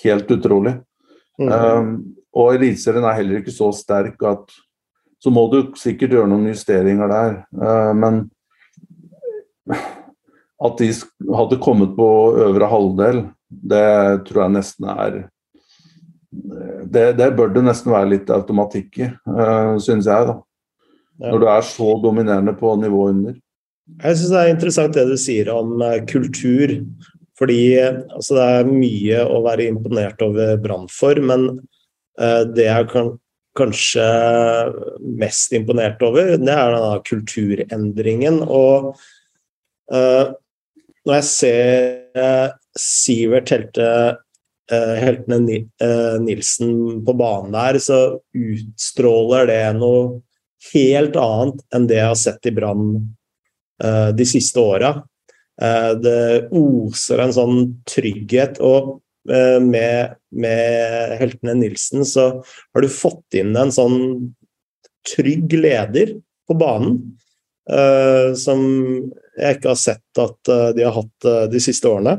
helt utrolig. Mm. Um, og Eliteserien er heller ikke så sterk at Så må du sikkert gjøre noen justeringer der. Uh, men at de hadde kommet på øvre halvdel, det tror jeg nesten er det, det bør det nesten være litt automatikk i, uh, syns jeg. da. Ja. Når du er så dominerende på nivået under. Jeg syns det er interessant det du sier om uh, kultur. Fordi altså, det er mye å være imponert over Brann for, men uh, det jeg kan, kanskje mest imponert over, det er denne kulturendringen. Og uh, når jeg ser Sivert Helte, Heltene Nilsen på banen der, så utstråler det noe helt annet enn det jeg har sett i Brann de siste åra. Eh, det oser en sånn trygghet. Og eh, med, med heltene Nilsen så har du fått inn en sånn trygg leder på banen. Som jeg ikke har sett at de har hatt de siste årene.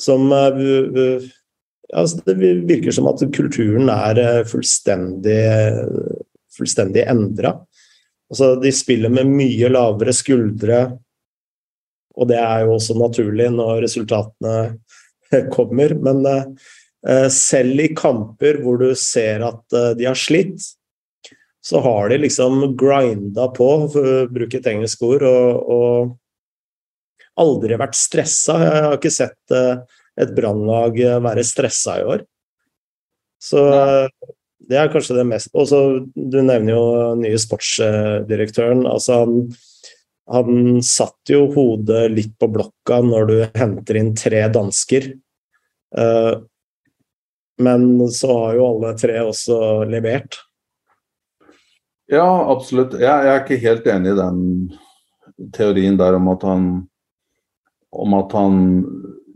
Som altså Det virker som at kulturen er fullstendig, fullstendig endra. Altså, de spiller med mye lavere skuldre. Og det er jo også naturlig når resultatene kommer. Men eh, selv i kamper hvor du ser at eh, de har slitt, så har de liksom grinda på, for å bruke et engelsk ord, og, og aldri vært stressa. Jeg har ikke sett eh, et brannlag være stressa i år. Så det er kanskje det mest Og du nevner jo nye sportsdirektøren. altså han han satt jo hodet litt på blokka når du henter inn tre dansker. Eh, men så har jo alle tre også levert. Ja, absolutt. Jeg, jeg er ikke helt enig i den teorien der om at han om at han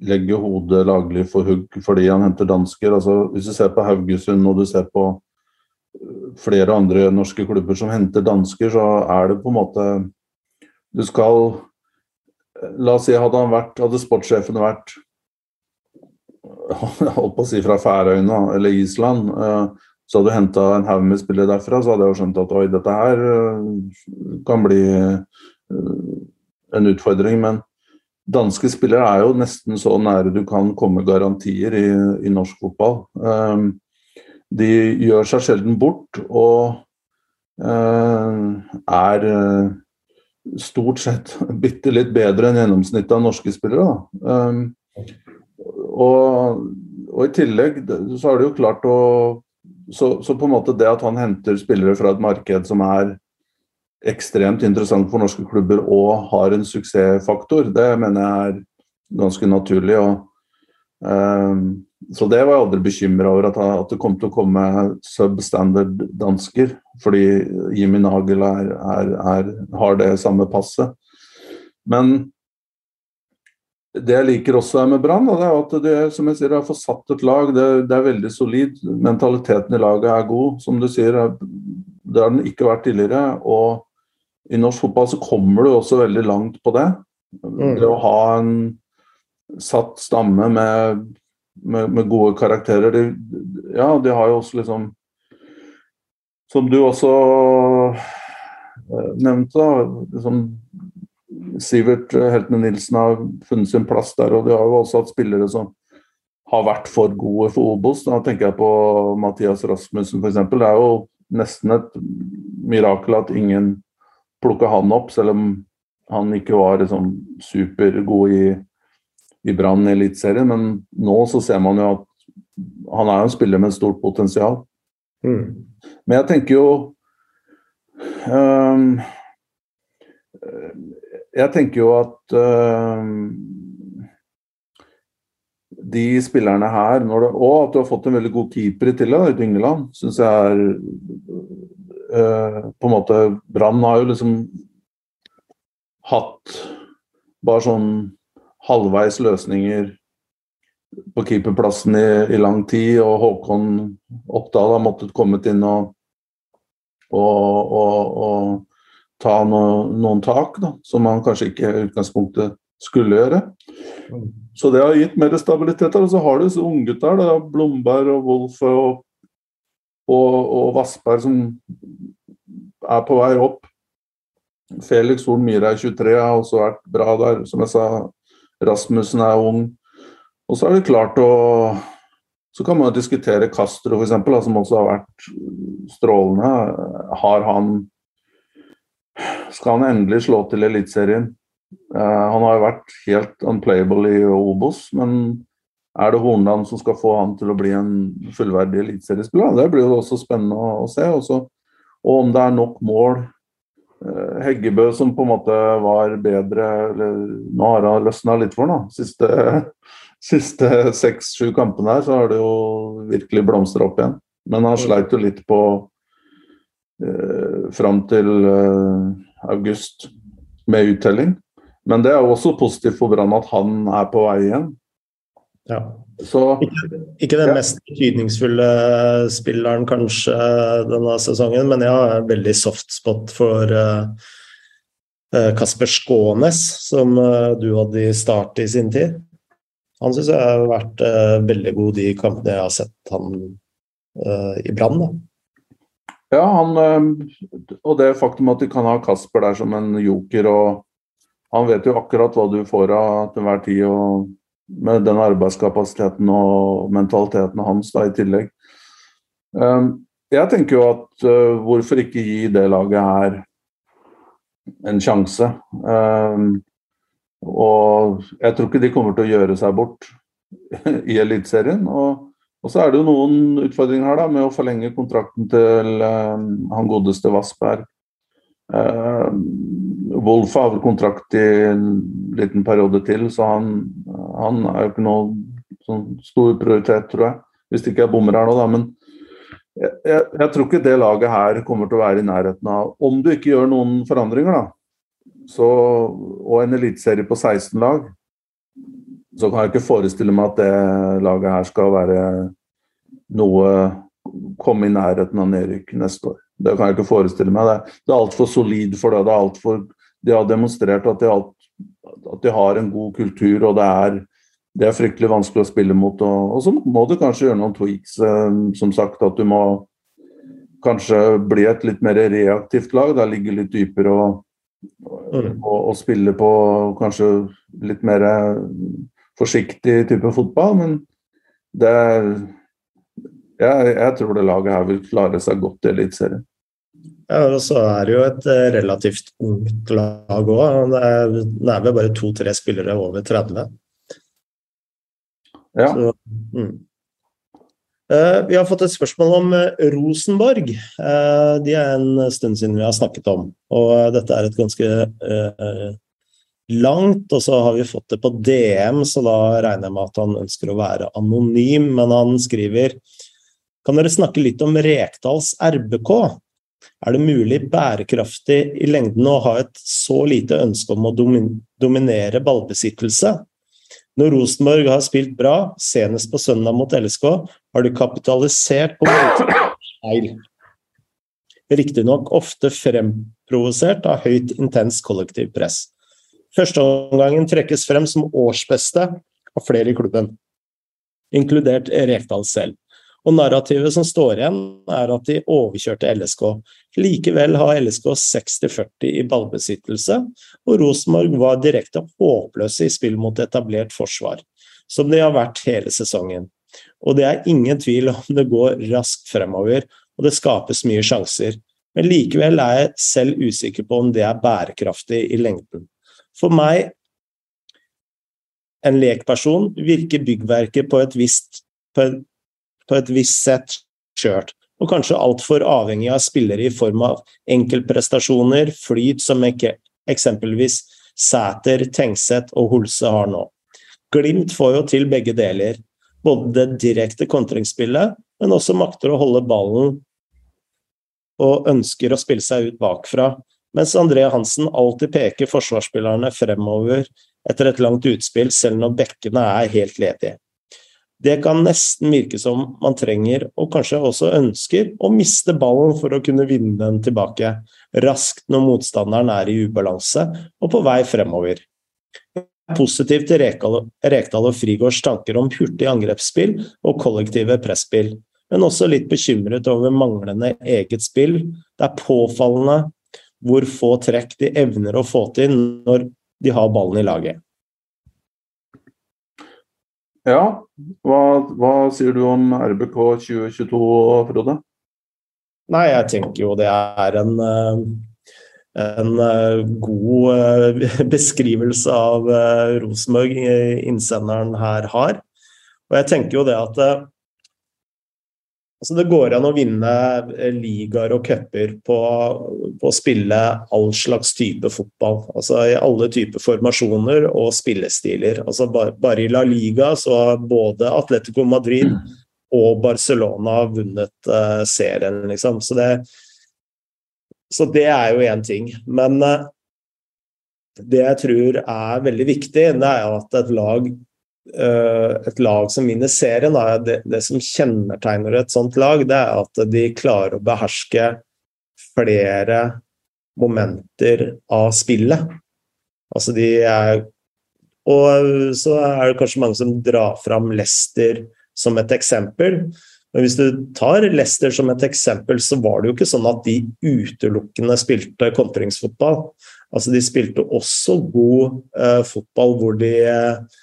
legger hodet laglig for hugg fordi han henter dansker. Altså, hvis du ser på Haugesund og du ser på flere andre norske klubber som henter dansker, så er det på en måte du skal La oss si hadde han vært, hadde sportssjefen vært holdt på å si fra Færøyene eller Island, eh, så hadde du henta en haug med spillere derfra, så hadde jeg jo skjønt at oi, dette her eh, kan bli eh, en utfordring. Men danske spillere er jo nesten så nære du kan komme garantier i, i norsk fotball. De gjør seg sjelden bort og er stort sett bitte litt bedre enn gjennomsnittet av norske spillere. Um, og, og, i tillegg så har det jo klart å så, så, på en måte det at han henter spillere fra et marked som er ekstremt interessant for norske klubber og har en suksessfaktor, det mener jeg er ganske naturlig. og um, så det var jeg aldri bekymra over, at, at, det kom til å komme substandard dansker. Fordi Jimmy Nagel er, er, er, har det samme passet. Men det jeg liker også med Brann, det er at det, som jeg sier, har fått satt et lag. Det, det, er veldig solid. Mentaliteten i laget er god. Som du sier, det har den ikke vært tidligere. Og i norsk fotball så kommer du også veldig langt på det. Mm. Det å ha en satt stamme med, med, med gode karakterer. De, ja, de har jo også liksom Som du også eh, nevnte, da. Liksom, Sivert eh, Heltene Nilsen har funnet sin plass der, og de har jo også hatt spillere som har vært for gode for Obos. Da tenker jeg på Mathias Rasmussen f.eks. Det er jo nesten et mirakel at ingen plukka han opp, selv om han ikke var liksom supergod i, i Brann i Eliteserien. Men nå så ser man jo at han er en spiller med stort potensial. Mm. Men jeg tenker jo um, jeg tenker jo at um, de spillerne her det, Og at du har fått en veldig god keeper i tillegg, Yngeland, syns jeg er På en måte Brann har jo liksom hatt bare sånn halvveis løsninger på keeperplassen i, i, lang tid, og Håkon Oppdal har måttet kommet inn og, og, og, og ta no, noen tak da, som han kanskje ikke i utgangspunktet skulle gjøre. Mm. Så det har gitt mer stabilitet. Og så har du disse unggutter, Blomberg og Wolfe og, og, og Vassberg, som er på vei opp. Felix Horn Myhre er 23, har også vært bra der. Som jeg sa, Rasmussen er ung. Og så er det klart å Så kan man diskutere Castro, f.eks., som også har vært strålende. Har han skal han endelig slå til Eliteserien. Uh, han har jo vært helt unplayable i Obos, men er det Hornland som skal få han til å bli en fullverdig eliteseriespiller? Det blir jo også spennende å, å se. Også. Og om det er nok mål. Uh, Heggebø som på en måte var bedre eller, Nå har han løsna litt for ham. Siste, siste seks-sju kampene her så har det jo virkelig blomstra opp igjen. Men han sleit jo litt på eh, fram til eh, august med uttelling. Men det er jo også positivt for Brann at han er på vei igjen. Ja. Så, ikke, ikke, den ja. mest betydningsfulle spilleren kanskje denne sesongen, men jeg har veldig soft spot for uh, Kasper Skånes, som uh, du hadde i start i sin tid. Han syns jeg har vært uh, veldig god de kampene jeg har sett han i Brann. Ja, han, og det faktum at de kan ha Kasper der som en joker og Han vet jo akkurat hva du får av til hver tid, og med den arbeidskapasiteten og mentaliteten hans da i tillegg. Eh, jeg tenker jo at eh, hvorfor ikke gi det laget her en sjanse? Og jeg tror ikke de kommer til å gjøre seg bort i Eliteserien. og og så er det jo noen utfordringer her da, med å forlenge kontrakten til uh, han godeste Vassberg. Uh, Wolf har vel kontrakt i en liten periode til, så han, han er jo ikke noe sånn stor prioritet, tror jeg. Hvis det ikke er bommer her nå, da. Men jeg, jeg, jeg, tror ikke det laget her kommer til å være i nærheten av Om du ikke gjør noen forandringer, da, så, og en eliteserie på 16 lag, så kan jeg ikke forestille meg at det laget her skal være noe Komme i nærheten av nedrykk neste år. Det kan jeg ikke forestille meg. Det, det er altfor solid for det. det er alt for, de har demonstrert at de, alt, at de, har en god kultur, og det er, det er fryktelig vanskelig å spille mot. Og, og så må du kanskje gjøre noen tweaks. Eh, som sagt, at du må kanskje bli et litt mer reaktivt lag. Der ligge litt dypere og, og, og spille på kanskje litt mer forsiktig type fotball, men det jeg, jeg tror det laget her vil klare seg godt i Eliteserien. Ja, og så er det jo et eh, relativt ungt lag òg. Det er, det er vel bare to-tre spillere over 30. Ja. Så, mm. uh, vi har fått et spørsmål om uh, Rosenborg. De er en stund siden vi har snakket om. Og dette er et ganske langt, og så har vi fått det på DM, så da regner jeg med at han ønsker å være anonym, men han skriver Kan dere snakke litt om Rekdals RBK? Er det mulig bærekraftig i lengden å ha et så lite ønske om å dominere ballbesittelse? Når Rosenborg har spilt bra, senest på søndag mot LSK, har de kapitalisert på feil. Riktignok ofte fremprovosert av høyt intens kollektivpress. Førsteomgangen trekkes frem som årsbeste av flere i klubben, inkludert Rekdal selv. Og narrativet som står igjen, er at de overkjørte LSK. Likevel har LSK 60-40 i ballbesittelse, og Rosenborg var direkte håpløse i spill mot etablert forsvar, som de har vært hele sesongen. Og det er ingen tvil om det går raskt fremover, og det skapes mye sjanser. Men likevel er jeg selv usikker på om det er bærekraftig i lengden. For meg, en lekperson, virker byggverket på et visst, på et, på et visst sett skjørt, og kanskje altfor avhengig av spillere i form av enkeltprestasjoner, flyt som eksempelvis Sæter, Tengseth og Holse har nå. Glimt får jo til begge deler, både det direkte kontringsspillet, men også makter å holde ballen og ønsker å spille seg ut bakfra, mens André Hansen alltid peker forsvarsspillerne fremover etter et langt utspill, selv når bekkene er helt ledige. Det kan nesten virke som man trenger, og kanskje også ønsker, å miste ballen for å kunne vinne den tilbake, raskt når motstanderen er i ubalanse og på vei fremover. Jeg er positiv til Rekdal og Frigårds tanker om hurtig angrepsspill og kollektive presspill, men også litt bekymret over manglende eget spill. Det er påfallende hvor få trekk de evner å få til når de har ballen i laget. Ja, hva, hva sier du om RBK 2022, Frode? Nei, jeg tenker jo det er en, eh, en eh, god eh, beskrivelse av Rosenborg innsenderen her har. Og jeg tenker jo det at Altså det går an å vinne eh, ligaer og cuper på, på, å spille all slags type fotball. Altså I alle typer formasjoner og spillestiler. Altså bare, bare, i La Liga så har både Atletico Madrid og Barcelona vunnet uh, serien, liksom. Så det, så det er jo én ting. Men uh, det jeg tror er veldig viktig, det er at et lag et lag som vinner serien, det, det, som kjennetegner et sånt lag, det er at de klarer å beherske flere momenter av spillet. Altså de er Og så er det kanskje mange som drar fram Leicester som et eksempel. Men hvis du tar Leicester som et eksempel, så var det jo ikke sånn at de utelukkende spilte kontringsfotball. Altså de spilte også god eh, fotball hvor de eh,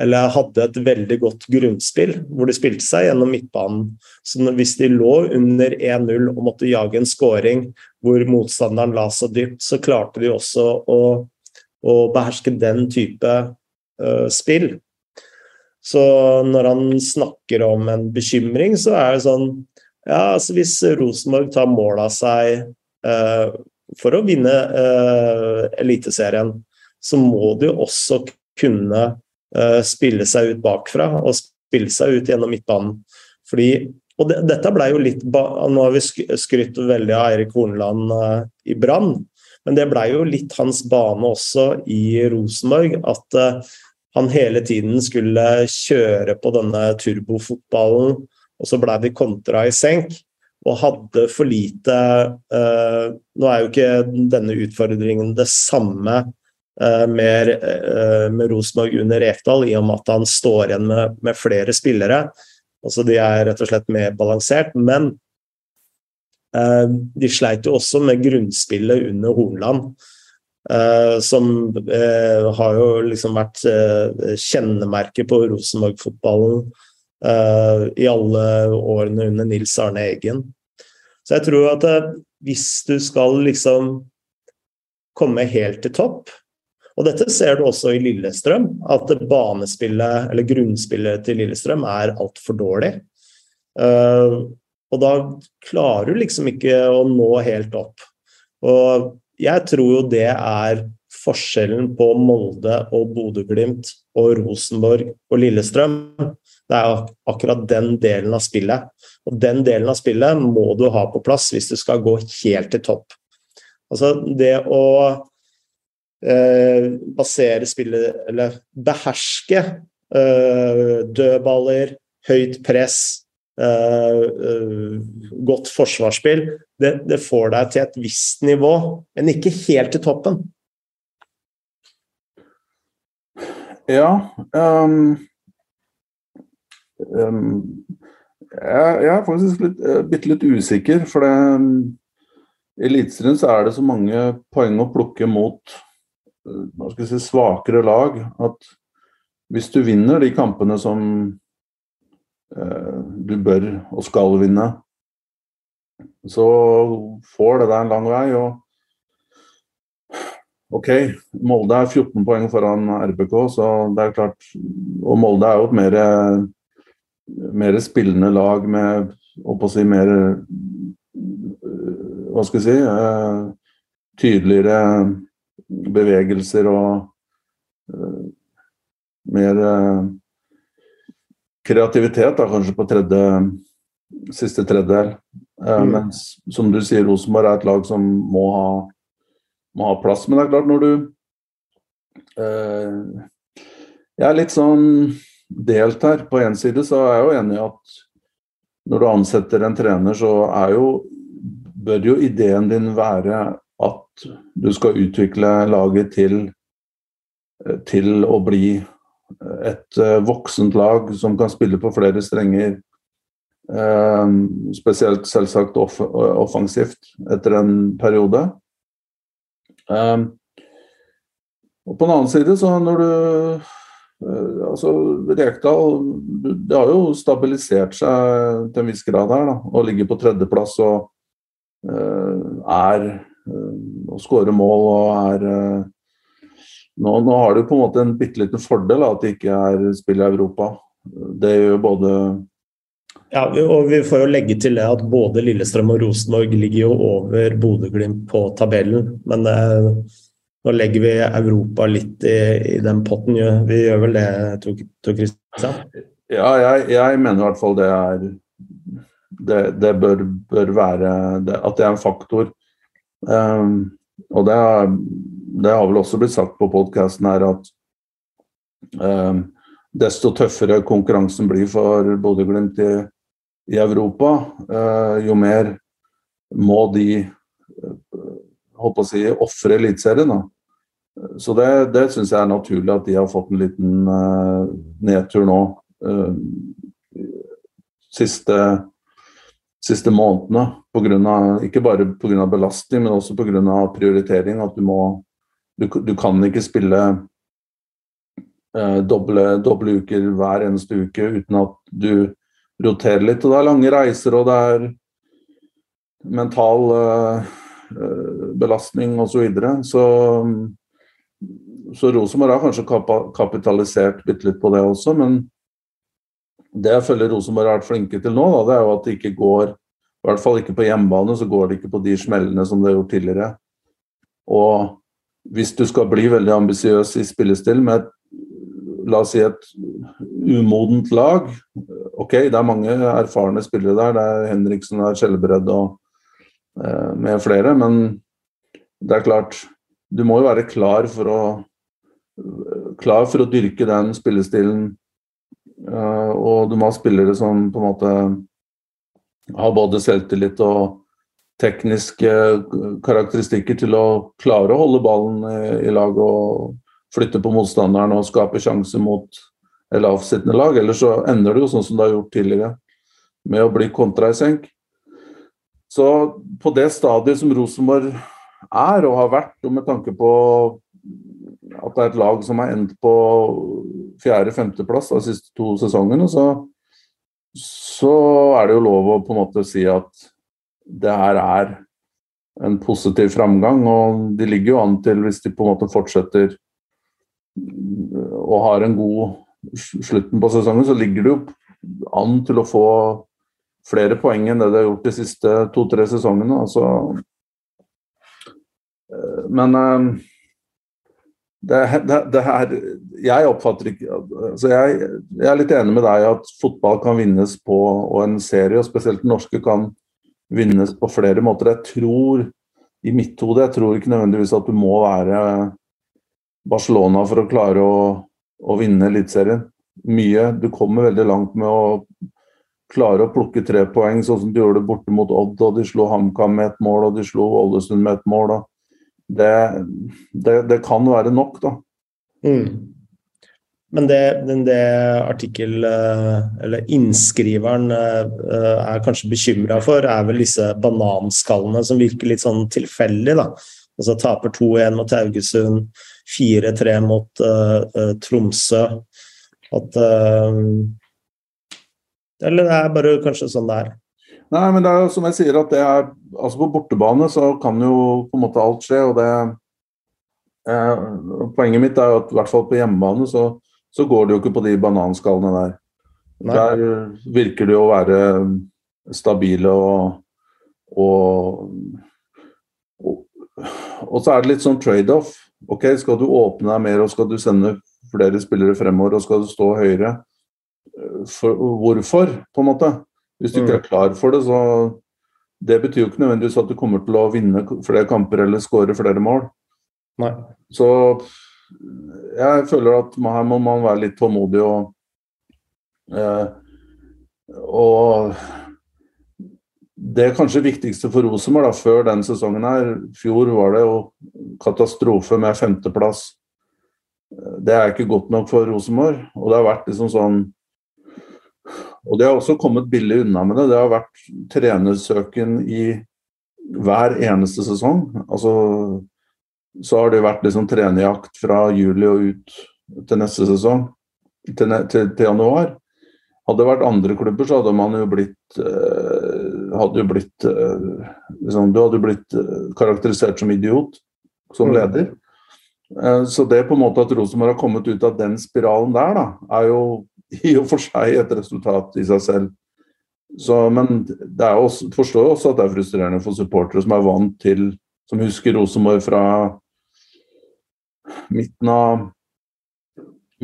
eller hadde et veldig godt grunnspill, hvor de spilte seg gjennom midtbanen. Så hvis de lå under 1-0 og måtte jage en scoring hvor motstanderen la seg dypt, så klarte de også å, å beherske den type uh, spill. Så når han snakker om en bekymring, så er det sånn Ja, altså hvis Rosenborg tar mål av seg uh, for å vinne uh, Eliteserien, så må de også kunne spille seg ut bakfra og spille seg ut gjennom midtbanen. Fordi, og det, dette ble jo litt Nå har vi skrytt veldig av Eirik Horneland uh, i Brann, men det ble jo litt hans bane også i Rosenborg. At uh, han hele tiden skulle kjøre på denne turbofotballen, og så ble de kontra i senk. Og hadde for lite uh, Nå er jo ikke denne utfordringen det samme Eh, med, eh, med Rosenborg under Rekdal, i og med at han står igjen med, med, flere spillere. Altså De er rett og slett mer balansert. Men eh, de sleit jo også med grunnspillet under Hornland. Eh, som eh, har jo liksom vært eh, kjennemerket på Rosenborg-fotballen i alle årene under Nils Arne Eggen. Så jeg tror at hvis du skal liksom komme helt til topp, og Dette ser du også i Lillestrøm, at banespillet, eller grunnspillet til Lillestrøm er altfor dårlig. Uh, og da klarer du liksom ikke å nå helt opp. Og jeg tror jo det er forskjellen på Molde og Bodø-Glimt og Rosenborg og Lillestrøm. Det er akkurat den delen av spillet. Og den delen av spillet må du ha på plass hvis du skal gå helt til topp. Altså det å eh, basere spillet Eller beherske dødballer, høyt press, godt forsvarsspill. Det, det, får deg til et visst nivå, men ikke helt til toppen. Ja um, um, jeg, jeg, er faktisk litt, bitte litt usikker, for det i Eliteserien så er det så mange poeng å plukke mot si, svakere lag at hvis du vinner de kampene som eh, du bør og skal vinne, så får det deg en lang vei. og OK, Molde er 14 poeng foran RBK, så det er klart Og Molde er jo et mer, mer spillende lag med å si, mer hva skal jeg si eh, Tydeligere bevegelser og uh, mer uh, kreativitet, da, kanskje på tredje, siste tredjedel. Mm. Mens som du sier, Rosenborg er et lag som må ha, må ha plass. Men det er klart, når du Jeg er litt sånn delt her. På én side så er jeg jo enig i at når du ansetter en trener, så er jo bør jo ideen din være du skal utvikle laget til, eh, til å bli et eh, voksent lag som kan spille på flere strenger. Eh, spesielt selvsagt off offensivt etter en periode. og på den annen side, så når du altså Rekdal det har jo stabilisert seg til en viss grad her, da, og ligger på tredjeplass. og Eh, er å skårer mål og er eh, nå, nå, har du på en måte en bitte liten fordel at det ikke er spill i Europa. Det gjør både ja, og Vi får jo legge til det at både Lillestrøm og Rosenborg ligger jo over Bodø-Glimt på tabellen. Men eh, nå legger vi Europa litt i, i den potten. Vi gjør vel det, Tor Kristian? Ja, jeg, jeg, mener i hvert fall det er det, det bør, bør, være det, At det er en faktor. Um, og det, det, har vel også blitt sagt på podkasten her at um, desto tøffere konkurransen blir for Bodø-Glimt i, i, Europa, uh, jo mer må de uh, på å si, ofre Eliteserien. Så det, det syns jeg er naturlig at de har fått en liten uh, nedtur nå. Uh, siste siste månedene. På grunn av, ikke bare pga. belastning, men også pga. prioritering. At du må Du, du kan ikke spille eh, doble, doble, uker hver eneste uke uten at du roterer litt. Og det er lange reiser, og det er mental eh, eh belastning osv. Så, videre. så så Rosenborg har kanskje kapitalisert bitte litt på det også, men det jeg føler Rosenborg har vært flinke til nå, da, det er jo at det ikke går I hvert fall ikke på hjemmebane, så går det ikke på de smellene som det har gjort tidligere. Og hvis du skal bli veldig ambisiøs i spillestil med la oss si et umodent lag Ok, det er mange erfarne spillere der. Det er Henriksen, det er og eh, med flere. Men det er klart, du må jo være klar for å klar for å dyrke den spillestilen og du må ha spillere som på en måte har både selvtillit og tekniske karakteristikker til å klare å holde ballen i, lag og flytte på motstanderen og skape sjanse mot lavsittende lag. Eller så ender det jo sånn som det har gjort tidligere, med å bli kontra i senk. Så på det stadiet som Rosenborg er og har vært, og med tanke på at det er et lag som har endt på fjerde-femteplass de siste to sesongene, så, så, er det jo lov å på en måte si at det her er en positiv framgang. Og de ligger jo an til, hvis de på en måte fortsetter og har en god slutten på sesongen, så ligger det jo an til å få flere poeng enn det de har gjort de siste to-tre sesongene. Altså, men det, det, det her, jeg oppfatter ikke altså jeg, jeg, er litt enig med deg at fotball kan vinnes på, og en serie, og spesielt den norske, kan vinnes på flere måter. Jeg tror, i mitt hode, jeg tror ikke nødvendigvis at du må være Barcelona for å klare å, å vinne Eliteserien. mye. Du kommer veldig langt med å klare å plukke tre poeng, sånn som de gjorde det borte mot Odd. og De slo HamKam med et mål, og de slo Ålesund med et mål. Det, det, det, kan være nok, da. Mm. Men det, det artikkel, eh, eller innskriveren, eh, er kanskje bekymra for, er vel disse bananskallene som virker litt sånn tilfeldig, da. Altså taper 2-1 mot Haugesund, 4-3 mot uh, Tromsø. At uh, Eller det er bare kanskje sånn det er. Nei, men det er jo som jeg sier, at det er Altså på bortebane så kan jo på en måte alt skje, og det eh, Poenget mitt er jo at i hvert fall på hjemmebane så, så går det jo ikke på de bananskallene der. Nei. Der virker det jo å være stabile og, og, og og så er det litt sånn trade-off. Ok, Skal du åpne deg mer og skal du sende flere spillere fremover og skal du stå høyere? For, hvorfor, på en måte? Hvis du ikke er mm. klar for det, så Det betyr jo ikke nødvendigvis at du kommer til å vinne flere kamper eller skåre flere mål. Nei. Så jeg føler at her må man være litt tålmodig og eh, og det kanskje viktigste for Rosenborg før den sesongen her Fjor var det jo katastrofe med femteplass. Det er ikke godt nok for Rosenborg. Og det har vært liksom sånn Og det har også kommet billig unna med det. Det har vært trenersøken i hver eneste sesong. Altså så har det vært liksom trenerjakt fra juli og ut til neste sesong. Til, til, til januar. Hadde det vært andre klubber, så hadde man jo blitt øh, hadde jo blitt øh, liksom, Du hadde blitt uh, karakterisert som idiot som mm. leder. så det på en måte at Rosenborg har kommet ut av den spiralen der, da, er jo i og for seg et resultat i seg selv. Så, men det er også, forstår også at det er frustrerende for supportere som er vant til Som husker Rosenborg fra midten av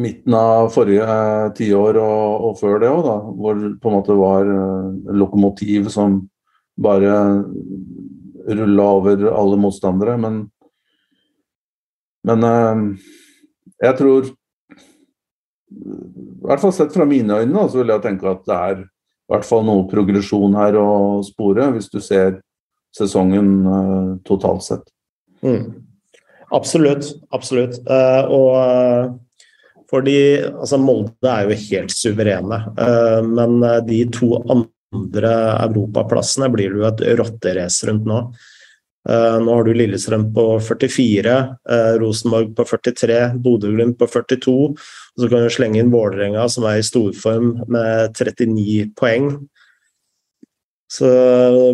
midten av forrige eh, tiår og, og før det òg, hvor det på en måte var uh, lokomotiv som bare rulla over alle motstandere. Men, men uh, jeg tror I hvert fall sett fra mine øyne så vil jeg tenke at det er i hvert fall noe progresjon her å spore, hvis du ser sesongen uh, totalt sett. Mm. Absolutt. Absolutt. Uh, og fordi altså Molde er jo helt suverene. Eh, men eh, de to andre europaplassene blir det jo et rotterace rundt nå. Eh, nå har du Lillestrøm på 44, Rosenborg på 43, Bodø-Glimt på 42. Og så kan du slenge inn Vålerenga, som er i storform med 39 poeng. Så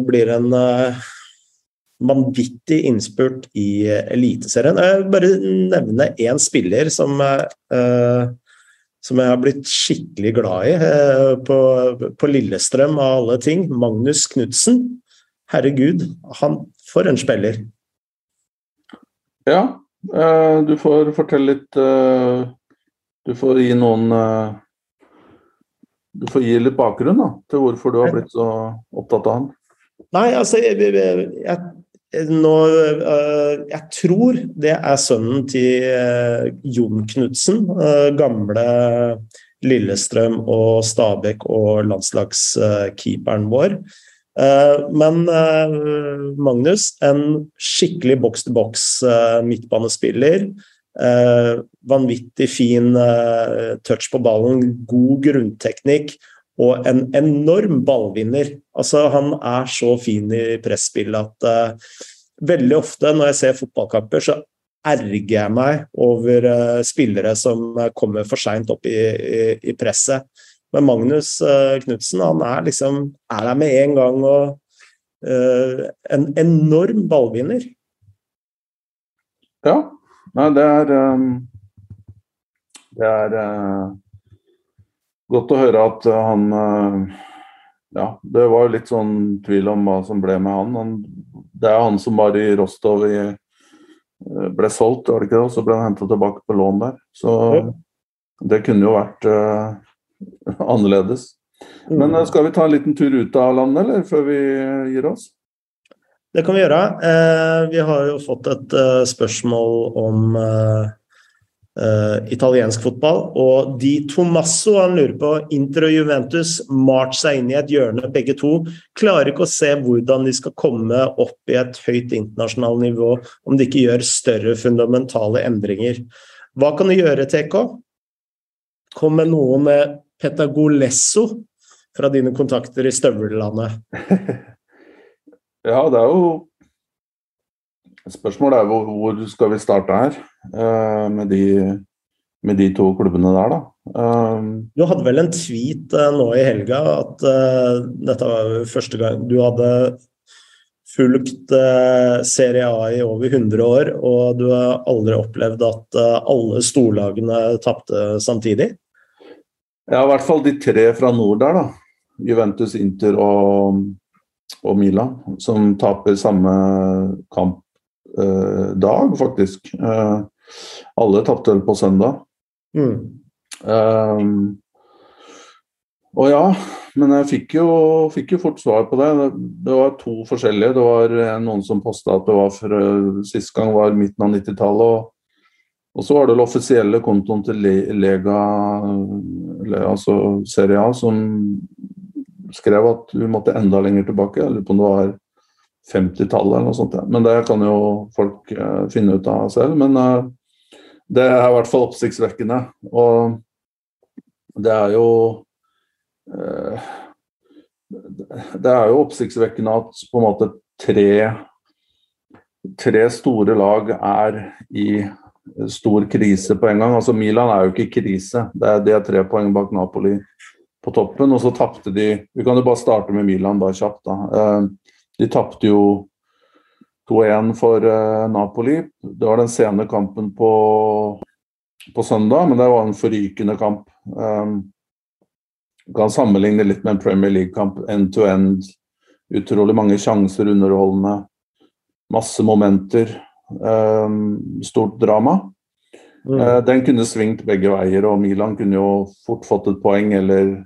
blir det en vanvittig innspurt i Eliteserien. Jeg vil bare nevne én spiller som, uh, som jeg har blitt skikkelig glad i uh, på, på, Lillestrøm av alle ting. Magnus Knutsen. Herregud, han for en spiller. Ja, uh, du får fortelle litt Du får gi noen Du får gi litt bakgrunn da, til hvorfor du har blitt så opptatt av han. Nei, altså jeg, jeg, jeg nå, jeg tror det er sønnen til Jon Knutsen, gamle Lillestrøm og Stabæk og landslagskeeperen vår. Men Magnus, en skikkelig boks-til-boks midtbanespiller. Vanvittig fin touch på ballen, god grunnteknikk og en enorm ballvinner. Altså, han er så fin i presspillet at uh, veldig ofte når jeg ser fotballkamper, så erger jeg meg over uh, spillere som kommer for seint opp i, i, i, presset. Men Magnus uh, Knutsen han er liksom er der med en gang og en enorm ballvinner. Ja. Nei, det er um, Det er Godt å høre at han Ja, det var litt sånn tvil om hva som ble med han. han det er han som var i Rostov i ble solgt, var det ikke det? Og så ble han henta tilbake på lån der. Så det kunne jo vært uh, annerledes. Men uh, skal vi ta en liten tur ut av landet, eller før vi gir oss? Det kan vi gjøre. Eh, vi har jo fått et spørsmål om italiensk fotball. Og Di Tomasso han lurer på Inter og Juventus malt seg inn i et hjørne, begge to. Klarer ikke å se hvordan de skal komme opp i et høyt internasjonalt nivå om de ikke gjør større fundamentale endringer. Hva kan du gjøre, TK? Kom med noe med Petagolesso fra dine kontakter i støvellandet. ja, det er jo Spørsmålet er hvor, hvor skal vi starte her uh, med, de, med, de, to klubbene der, da. Um, du hadde vel en tweet uh, nå i helga at uh, dette var første gang du hadde fulgt Serie A i over 100 år, og du har aldri opplevd at alle storlagene tapte samtidig? Ja, i hvert fall de tre fra nord der, da. Juventus, Inter og, og Milan, som taper samme kamp eh, dag, faktisk. Eh, alle tapte vel på søndag. Mm. Eh, og ja, men jeg fikk jo, fikk jo, fort svar på det. Det var to forskjellige. Det var noen som posta at det var for sist gang var midten av 90-tallet. Og, og, så var det den offisielle kontoen til Lega, altså Serie A, som skrev at vi måtte enda lenger tilbake. Jeg lurer på om det var 50-tallet eller noe sånt. Men det kan jo folk uh, finne ut av selv. Men uh, det er i hvert fall oppsiktsvekkende. Og det er jo uh, Det er jo oppsiktsvekkende at på en måte tre tre store lag er i stor krise på en gang. Altså Milan er jo ikke i krise. Det er, de er tre poeng bak Napoli på toppen, og så tapte de Vi kan jo bare starte med Milan, bare kjapt. da. Eh, de tapte jo 2-1 for eh, Napoli. Det var den sene kampen på, på søndag, men det var en forrykende kamp. Um, kan sammenligne litt med en Premier League-kamp. End to end. Utrolig mange sjanser, underholdende. Masse momenter. Um, stort drama. Mm. Uh, den kunne svingt begge veier, og Milan kunne jo fort fått et poeng eller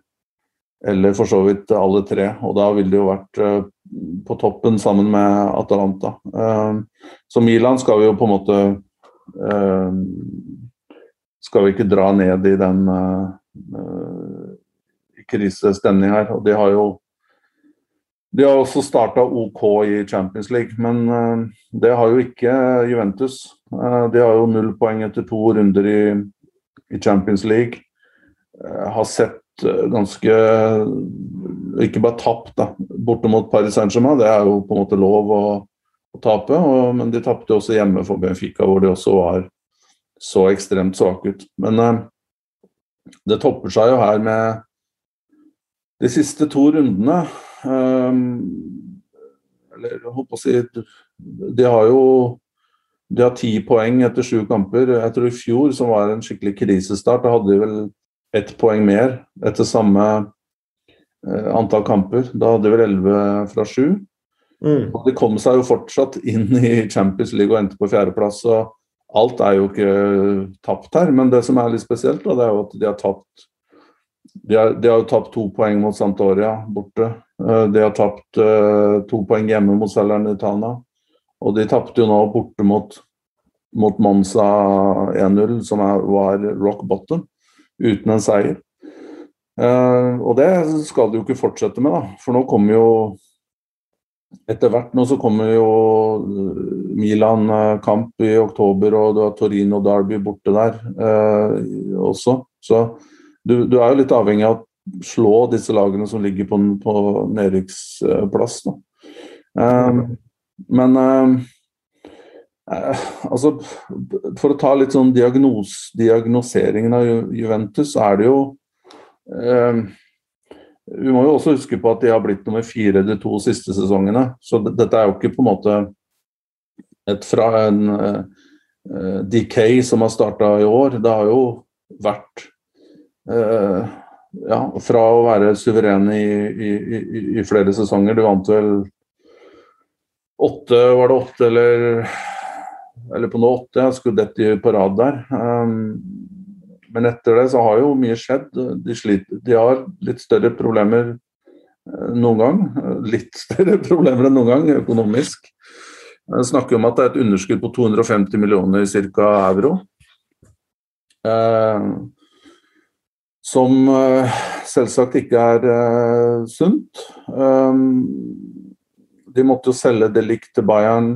eller for så vidt alle tre. Og da ville det jo vært uh, på toppen sammen med Atalanta. Så Milan skal vi jo på en måte Skal vi ikke dra ned i den krisestemninga her. Og de har jo de har også starta OK i Champions League, men det har jo ikke Juventus. de har jo null poeng etter to runder i, Champions League. har sett Eh, ganske Ikke bare tapt, da. Borte mot Paris Saint-Germain, det er jo på en måte lov å, å tape. Og, men de tapte også hjemme for Benfica, hvor de også var så ekstremt svake ut. Men eh, det topper seg jo her med de siste to rundene. Um, eller jeg håper å si De har jo de har ti poeng etter sju kamper. Jeg tror i fjor, som var en skikkelig krisestart, da hadde de vel ett poeng mer etter samme eh, antall kamper. Da hadde de vel elleve fra sju. Mm. De kom seg jo fortsatt inn i Champions League og endte på fjerdeplass. så Alt er jo ikke tapt her, men det som er litt spesielt, da, det er jo at de har tapt de har, de har jo tapt to poeng mot Santoria borte. Eh, de har tapt uh, to poeng hjemme mot Salernitana. Og de tapte jo nå borte mot, mot Monza 1-0, som var rock bottom uten en seier. Uh, og det skal de jo ikke fortsette med, da. For nå kommer jo Etter hvert nå så kommer jo eh, Milan-kamp i oktober, og du har Torino Derby borte der uh, også. Så du, du, er jo litt avhengig av å slå disse lagene som ligger på, på nedrykksplass. Uh, men Eh, altså, For å ta litt sånn diagnos, diagnoseringen av Juventus, så er det jo eh, Vi må jo også huske på at de har blitt nummer fire de to siste sesongene. Så dette er jo ikke på en måte et fra en uh, decay som har starta i år. Det har jo vært eh, ja, fra å være suveren i, i, i, i flere sesonger. Du vant vel åtte, var det åtte eller eller på nå åtte jeg skulle dette i på rad der. Um, men etter det så har jo mye skjedd. De, sliter, de har litt større problemer uh, noen gang. Litt større problemer enn noen gang økonomisk. Jeg snakker om at det er et underskudd på 250 millioner ca. euro. Eh, som eh, selvsagt ikke er eh, sunt. Eh, de måtte jo selge Delict til Bayern.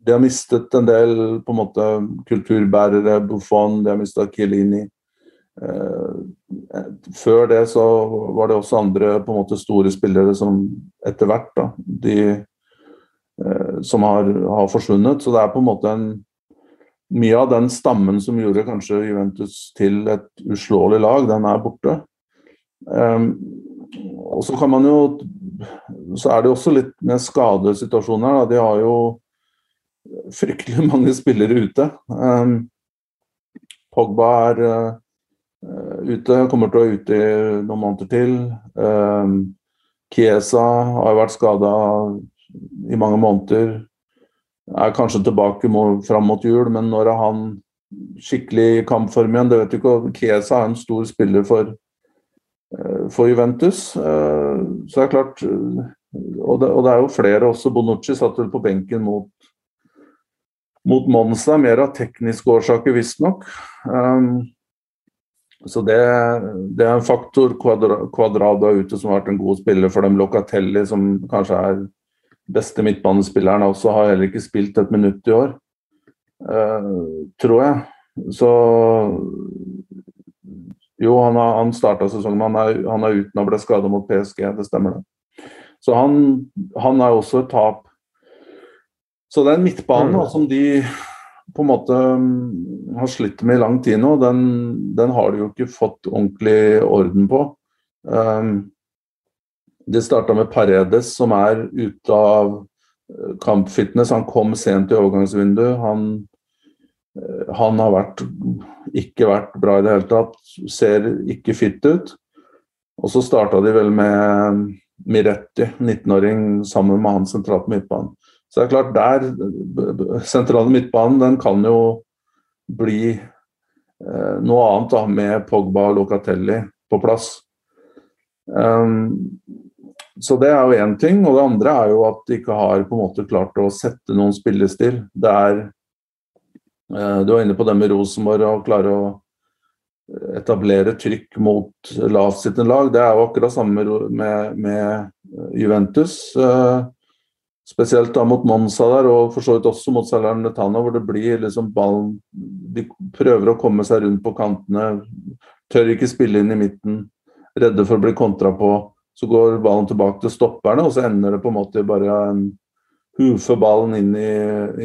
De har mistet en del på en måte kulturbærere, Buffon, de har mista Chiellini. Før det så var det også andre på en måte store spillere som etter hvert da, de, som har, har forsvunnet. Så det er på en måte en mye av den stammen som gjorde kanskje Juventus til et uslåelig lag, den er borte. Um, og så kan man jo Så er det også litt med skadesituasjoner. Da. De har jo fryktelig mange spillere ute. Um, Pogba er uh, ute, kommer til å være ute i noen måneder til. Um, Chiesa har vært skada i mange måneder er kanskje tilbake fram mot jul, men når er han skikkelig i kampform igjen? Det vet du ikke. Kesa er en stor spiller for, eh, for Juventus. Eh, så det er klart eh, og det, og det, er jo flere også. Bonucci satt vel på benken mot, mot Monza, mer av tekniske årsaker, visstnok. Um, så det, det, er en faktor. Quadrado er ute, som har vært en god spiller for dem. Locatelli, som kanskje er beste midtbanespilleren også har heller ikke spilt et minutt i år, uh, tror jeg. Så Jo, han, har, han starta sesongen, han er, han er uten å bli skada mot PSG, det stemmer det. Så han, han er også et tap. Så den midtbanen mm. som de på en måte mm, har slitt med i lang tid nå, den, den har de jo ikke fått ordentlig orden på. Um, det starta med Paredes, som er ute av eh, kampfitness. Han kom sent i overgangsvinduet. Han, eh, han har vært, ikke vært bra i det hele tatt. Ser ikke fit ut. Og så starta de vel med Miretti, 19-åring, sammen med han sentralt på midtbanen. Så det er klart, der Sentrale midtbanen den kan jo bli eh, noe annet da, med Pogba og Locatelli på plass. Um, så det er jo én ting. Og det andre er jo at de ikke har på en måte klart å sette noen spillestil. Det er eh, Du var inne på det med Rosenborg og klare å etablere trykk mot lavtsittende lag. Det er jo akkurat samme med, med Juventus. Eh, spesielt da mot Monza der, og for så vidt også mot Salernitana, hvor det blir liksom ballen De prøver å komme seg rundt på kantene, tør ikke spille inn i midten, redde for å bli kontra på. Så går ballen tilbake til stopperne, og så ender det på en måte bare en hufe ballen inn i,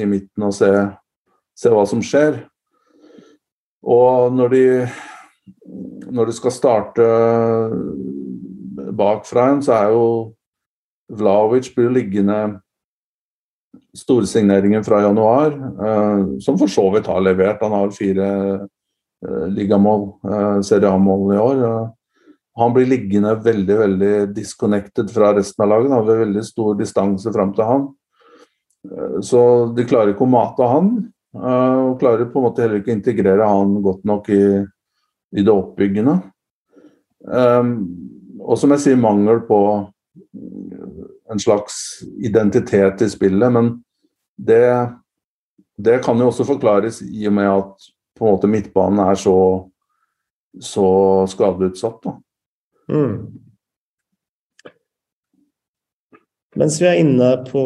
i midten og se, se, hva som skjer. Og når de, når de skal starte bakfra igjen, så er jo Vlaovic blir liggende storsigneringen fra januar, eh, som for så vidt har levert. Han har fire eh, ligamål, eh, Serie A-mål i år. Eh, han blir liggende veldig veldig disconnected fra resten av laget. Han har veldig stor distanse fram til han. Eh, så de klarer ikke å mate han. Eh, og klarer på en måte heller ikke å integrere han godt nok i, i det oppbyggende. Um, og som jeg sier, mangel på en slags identitet i spillet. Men det, det kan jo også forklares i og med at på en måte midtbanen er så, så skadeutsatt. da. Mm. Mens vi er inne på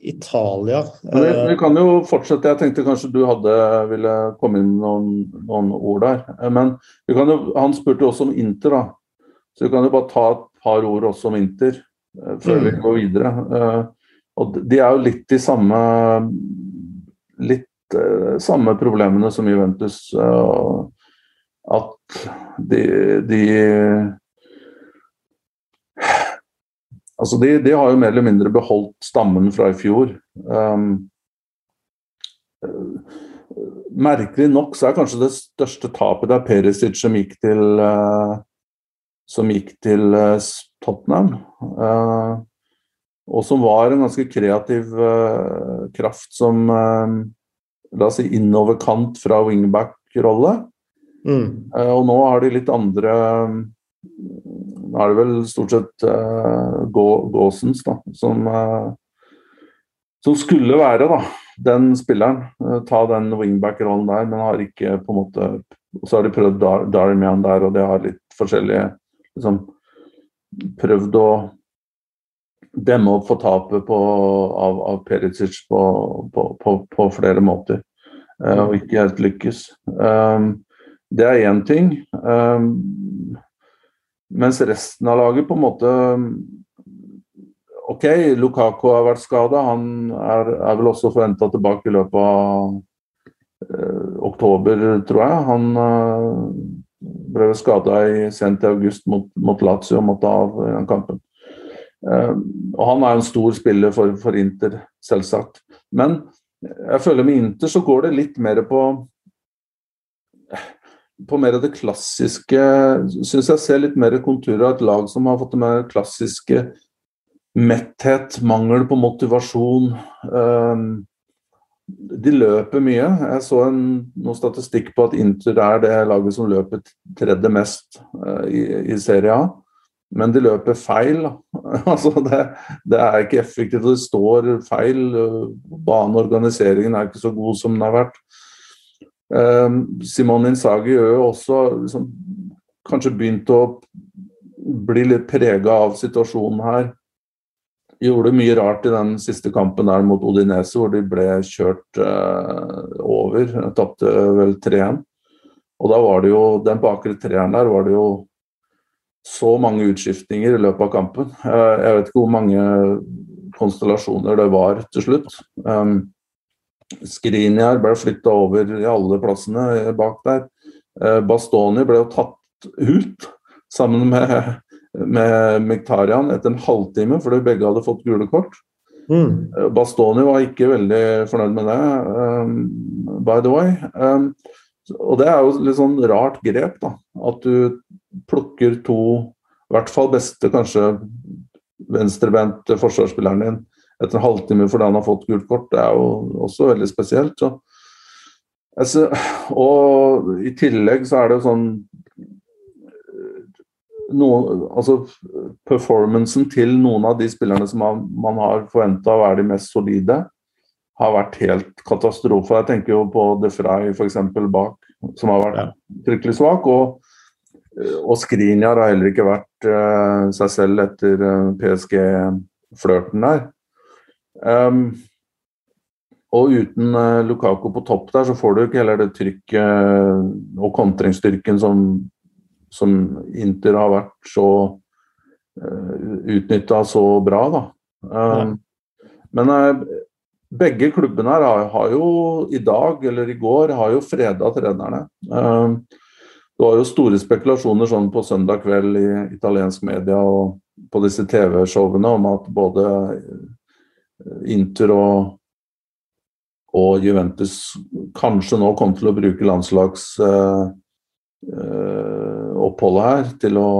Italia vi, eh, vi, kan jo fortsette. Jeg tenkte kanskje du hadde ville komme inn noen, noen ord der. Eh, men jo, han spurte også om Inter, da. Så vi kan jo bare ta et par ord også om Inter eh, før mm. vi går videre. Og de er jo litt de samme litt samme problemene som Juventus. At de, de Altså de, de, har jo mer eller mindre beholdt stammen fra i fjor. Um, merkelig nok så er kanskje det største tapet der Perisic som gikk til, uh, som gikk til uh, Tottenham. Uh, og som var en ganske kreativ kraft som La oss si innoverkant fra wingback-rolle. Mm. og nå har de litt andre nå er det vel stort sett uh, Gåsens da, som, uh, som skulle være da, den spilleren. Uh, Ta den wingback-rollen der, men har ikke på en måte Så har de prøvd Dar Darmian der, og det har litt forskjellige liksom, Prøvd å demme opp for tapet på, av, av Pericic på, på, på flere måter. uh, og ikke helt lykkes. Um, det er én ting. Um, mens resten av laget på en måte OK, Lukaku har vært skada. Han er, er vel også forventa tilbake i løpet av eh, oktober, tror jeg. Han eh, ble skada sent i august mot, mot Lazio og måtte av i den kampen. Eh, og han er en stor spiller for, for Inter, selvsagt. Men jeg føler med Inter så går det litt mer på på mer av det klassiske Syns jeg ser litt mer konturer av et lag som har fått det mer klassiske metthet, mangel på motivasjon. Um, de løper mye. Jeg så en, noen statistikk på at Inter er det laget som løper tredje mest uh, i, i Serie A. Men de løper feil. altså det, det, er ikke effektivt, og det står feil. Baneorganiseringen er ikke så god som den har vært. Um, Simon Inzaghi gjør jo også liksom, kanskje begynt å bli litt prega av situasjonen her. Gjorde mye rart i den siste kampen der mot Odinese, hvor de ble kjørt eh, over. Tapte vel 3-1. Og da var det jo den bakre treeren der var det jo så mange utskiftninger i løpet av kampen. Uh, jeg vet ikke hvor mange konstellasjoner det var til slutt. Um, Skriniar ble flytta over i alle plassene bak der. Uh, Bastoni ble jo tatt ut sammen med med Miktarian etter en halvtime, fordi begge hadde fått gule kort. Mm. Bastoni var ikke veldig fornøyd med det, um, by the way. Um, og det er jo litt sånn rart grep, da. At du plukker to, i hvert fall beste, kanskje venstrebente forsvarsspilleren din etter en halvtime fordi han har fått gult kort. Det er jo også veldig spesielt. Så. Altså, og i tillegg så er det jo sånn noen, altså Performancen til noen av de spillerne som man, man har forventa å være de mest solide, har vært helt katastrofe. Jeg tenker jo på De Frey f.eks. bak, som har vært fryktelig svak. Og, og Skriniar har heller ikke vært uh, seg selv etter uh, PSG-flørten der. Um, og uten uh, Lukaku på topp der, så får du ikke heller det trykket og kontringsstyrken som som Inter har vært så uh, utnytta så bra, da. Um, men uh, begge klubbene her har, har, jo i dag, eller i går, har jo freda trenerne. Um, det var jo store spekulasjoner sånn på søndag kveld i italiensk media og på disse TV-showene om at både Inter og, og Juventus kanskje nå kommer til å bruke landslags uh, oppholdet her til å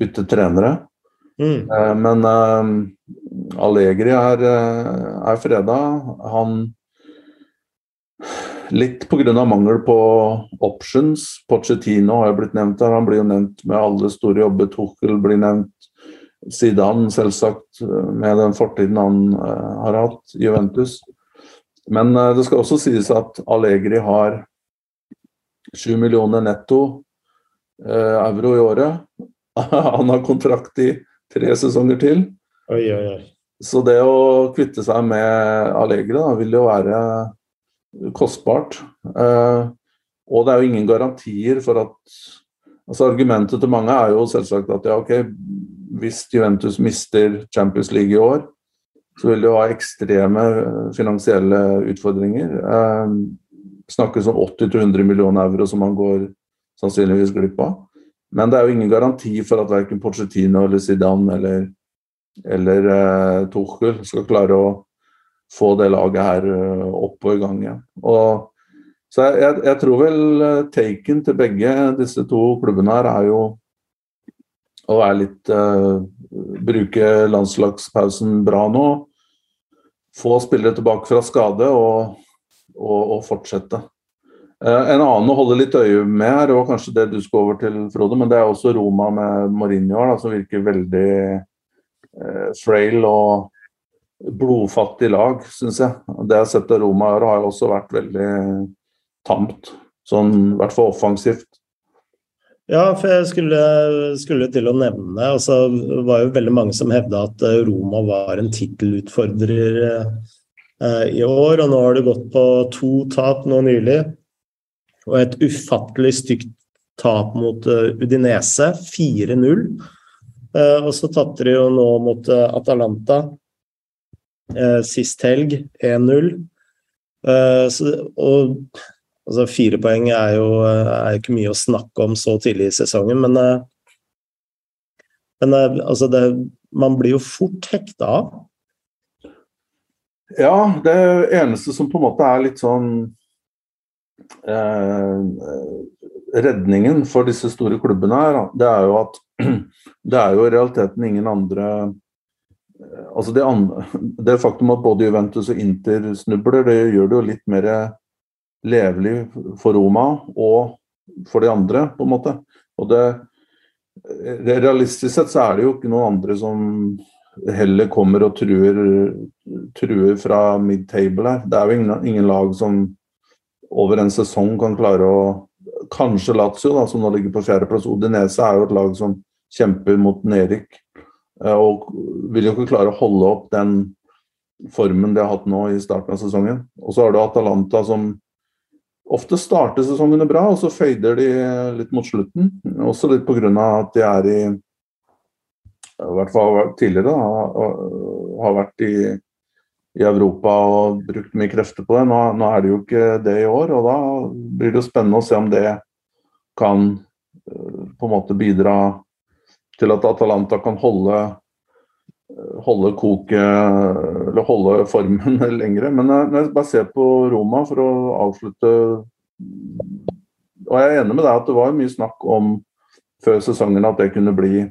bytte trenere. Mm. Eh, men uh, Allegri er, er freda. Han Litt pga. mangel på options. Pochettino har jo blitt nevnt her. Han blir jo nevnt med alle store jobber. Tuchel blir nevnt. Zidane, selvsagt, med den fortiden han uh, har hatt. Juventus. Men uh, det skal også sies at Allegri har 7 millioner netto Eh, euro i året. Han har kontrakt i tre sesonger til. Oi, oi, oi. Så det å kvitte seg med Allegri da, vil jo være kostbart. Eh, og det er jo ingen garantier for at altså Argumentet til mange er jo selvsagt at ja, ok, hvis Juventus mister Champions League i år, så vil det jo ha ekstreme finansielle utfordringer. Eh, snakkes om 80-100 millioner euro som man går sannsynligvis glipp av. Men det er jo ingen garanti for at verken Pochettino eller Zidane eller, eller eh, Tuchel skal klare å få det laget her uh, opp og i gang igjen. Og, så jeg, jeg, tror vel uh, taken til begge disse to klubbene her er jo å være litt uh, Bruke landslagspausen bra nå. Få spillere tilbake fra skade og, og, og fortsette. Uh, en annen å holde litt øye med her, og kanskje det du skulle over til, Frode, men det er også Roma med Mourinho, her, som virker veldig uh, frail og blodfattig lag, syns jeg. Det jeg har sett av Roma har jo også vært veldig tamt. Sånn i hvert fall offensivt. Ja, for jeg skulle, skulle til å nevne altså, Det var jo veldig mange som hevda at eh, Roma var en tittelutfordrer eh, i år. Og nå har det gått på to tap nå nylig. Og et ufattelig stygt tap mot uh, Udinese, 4-0. Uh, og så tapte de jo nå mot uh, Atalanta sist helg, 1-0. og Altså Fire poeng er jo er ikke mye å snakke om så tidlig i sesongen, men, eh, men eh, altså det, man blir jo fort hekta av. Ja, det eneste som på en måte er litt sånn eh, Redningen for disse store klubbene her, det er jo at det er jo i realiteten ingen andre eh, Altså det, andre, det faktum at både Juventus og Inter snubler, det gjør det jo litt mer levelig for Roma og for de andre, på en måte. Og det, det Realistisk sett så er det jo ikke noen andre som heller kommer og truer, truer fra mid-table her. Det er jo ingen, ingen, lag som over en sesong kan klare å Kanskje Lazio, da, som nå ligger på fjerdeplass. Odinese er jo et lag som kjemper mot nedrykk. Eh, og vil jo ikke klare å holde opp den formen de har hatt nå i starten av sesongen. Og så har du Atalanta som Ofte starter sesongene bra, og så fader de litt mot slutten. Også litt pga. at de er i I hvert fall tidligere da, har vært i, i, Europa og brukt mye krefter på det. Nå, nå, er det jo ikke det i år, og da blir det jo spennende å se om det kan eh, på en måte bidra til at Atalanta kan holde holde koket eller holde formen lengre. Men når jeg bare ser på Roma for å avslutte Og jeg er enig med deg at det var mye snakk om før sesongen at det kunne bli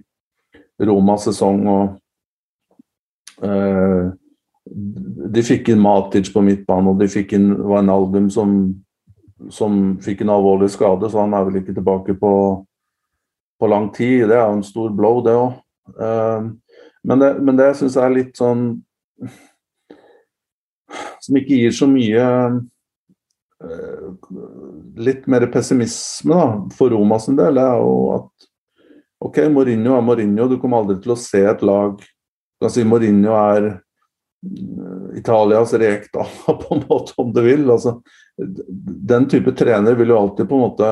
Romas sesong. og eh, De fikk inn Matic på midtbanen, og de fikk inn album som, som fikk en alvorlig skade, så han er vel ikke tilbake på, på lang tid. Det er jo en stor blow, det òg. Men det, men det syns jeg er litt sånn Som ikke gir så mye uh, Litt mer pessimisme da, for Roma sin del, er jo at OK, Mourinho er Mourinho. Du kommer aldri til å se et lag Du kan si Mourinho er eh, Italias Rekdala, på en måte, om du vil. Altså, den type trener vil jo alltid på en måte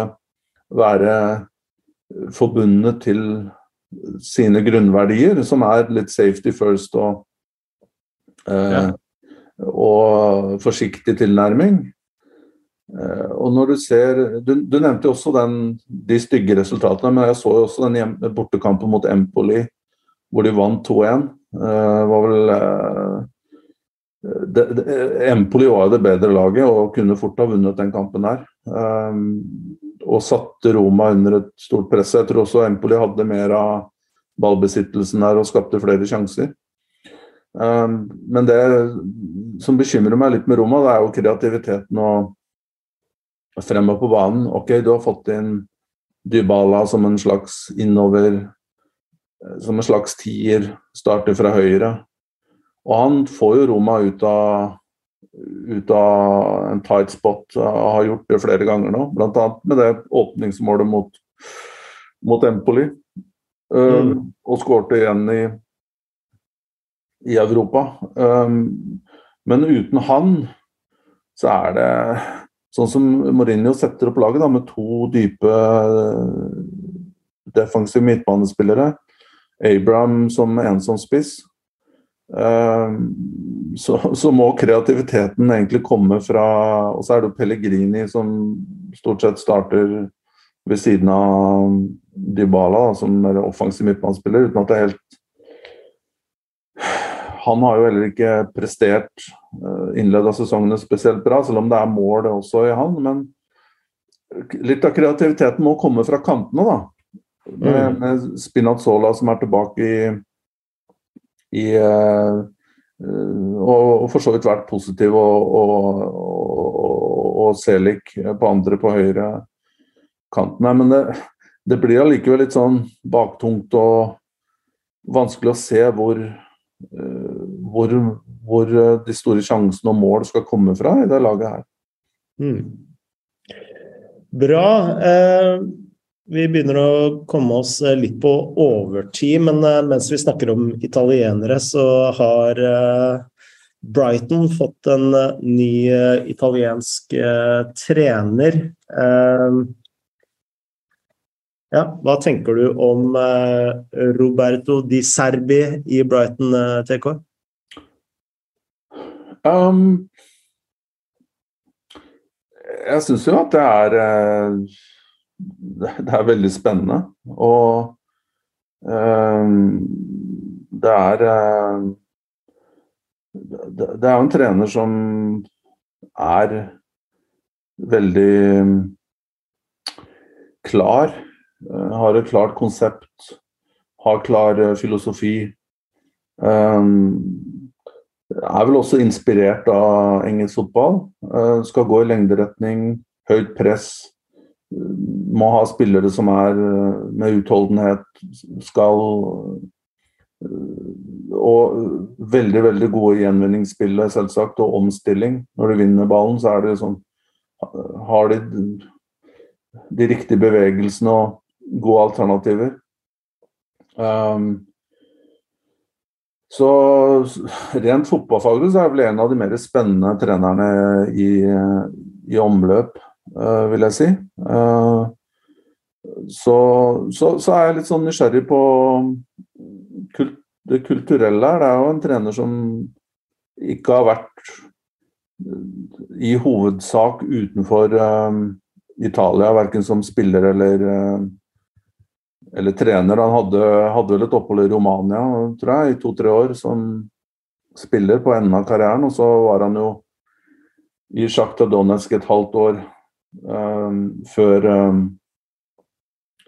være forbundet til sine grunnverdier, som er litt safety first og, eh, og forsiktig tilnærming. Eh, og når du ser Du, du nevnte jo også den, de stygge resultatene, men jeg så jo også den hjem, bortekampen mot Empoli, hvor de vant 2-1. Eh, var vel eh, det, det, Empoli var det bedre laget og kunne fort ha vunnet den kampen der. Um, og satte Roma under et stort press. Jeg tror også Empoli hadde mer av ballbesittelsen der og skapte flere sjanser. Um, men det som bekymrer meg litt med Roma, det er jo kreativiteten og fremover på banen. Ok, du har fått inn Dybala som en slags innover Som en slags tier, starter fra høyre. Og han får jo Roma ut av ut av en tight spot. Har gjort det flere ganger nå, bl.a. med det åpningsmålet mot, mot Empoli. Uh, mm. Og skårte igjen i, i Europa. Um, men uten han så er det sånn som Mourinho setter opp laget, da, med to dype defensive midtbanespillere. Abraham som ensom spiss. Um, så, så, må kreativiteten egentlig komme fra Og så er det Pellegrini som stort sett starter ved siden av Dybala, som er offensiv midtbanespiller, uten at det er helt Han har jo heller ikke prestert innledd innleda sesongene spesielt bra, selv om det er mål også i han. Men litt av kreativiteten må komme fra kantene, da. Med, mm. med Spinazzola som er tilbake i, i uh, og, og, for så vidt vært positiv, og, og, og, og Selik på andre på høyre kanten, Men det, det blir allikevel litt sånn baktungt og vanskelig å se hvor, uh, hvor hvor de store sjansene og mål skal komme fra i det laget her. Mm. Bra. Eh, vi begynner å komme oss litt på overtid, men eh, mens vi snakker om italienere, så har eh, Brighton fått en eh, ny eh, italiensk eh, trener. Ja, hva tenker du om Roberto Di Serbi i Brighton, TK? Um, jeg syns jo at det er Det er veldig spennende. Og um, det er det er jo en trener som er veldig klar. Eh, har et klart konsept, har klar eh, filosofi. Eh, er vel også inspirert av engelsk fotball. Skal gå i lengderetning, høyt press. Må ha spillere som er med utholdenhet. Skal og veldig veldig gode gjenvinningsspillet, selvsagt, og omstilling. Når de vinner ballen, så er det sånn Har de de riktige bevegelsene og gode alternativer. Um, så rent fotballfaglig så er vel en av de mer spennende trenerne i, i omløp, vil jeg si. Uh, så, så, så, er jeg litt sånn nysgjerrig på kult, det kulturelle her. Det er jo en trener som ikke har vært i hovedsak utenfor um, Italia, verken som spiller eller, eller trener. Han hadde, hadde, vel et opphold i Romania tror jeg, i to-tre år som spiller på enden av karrieren. Og så var han jo i Sjakta Donetsk et halvt år um, før um,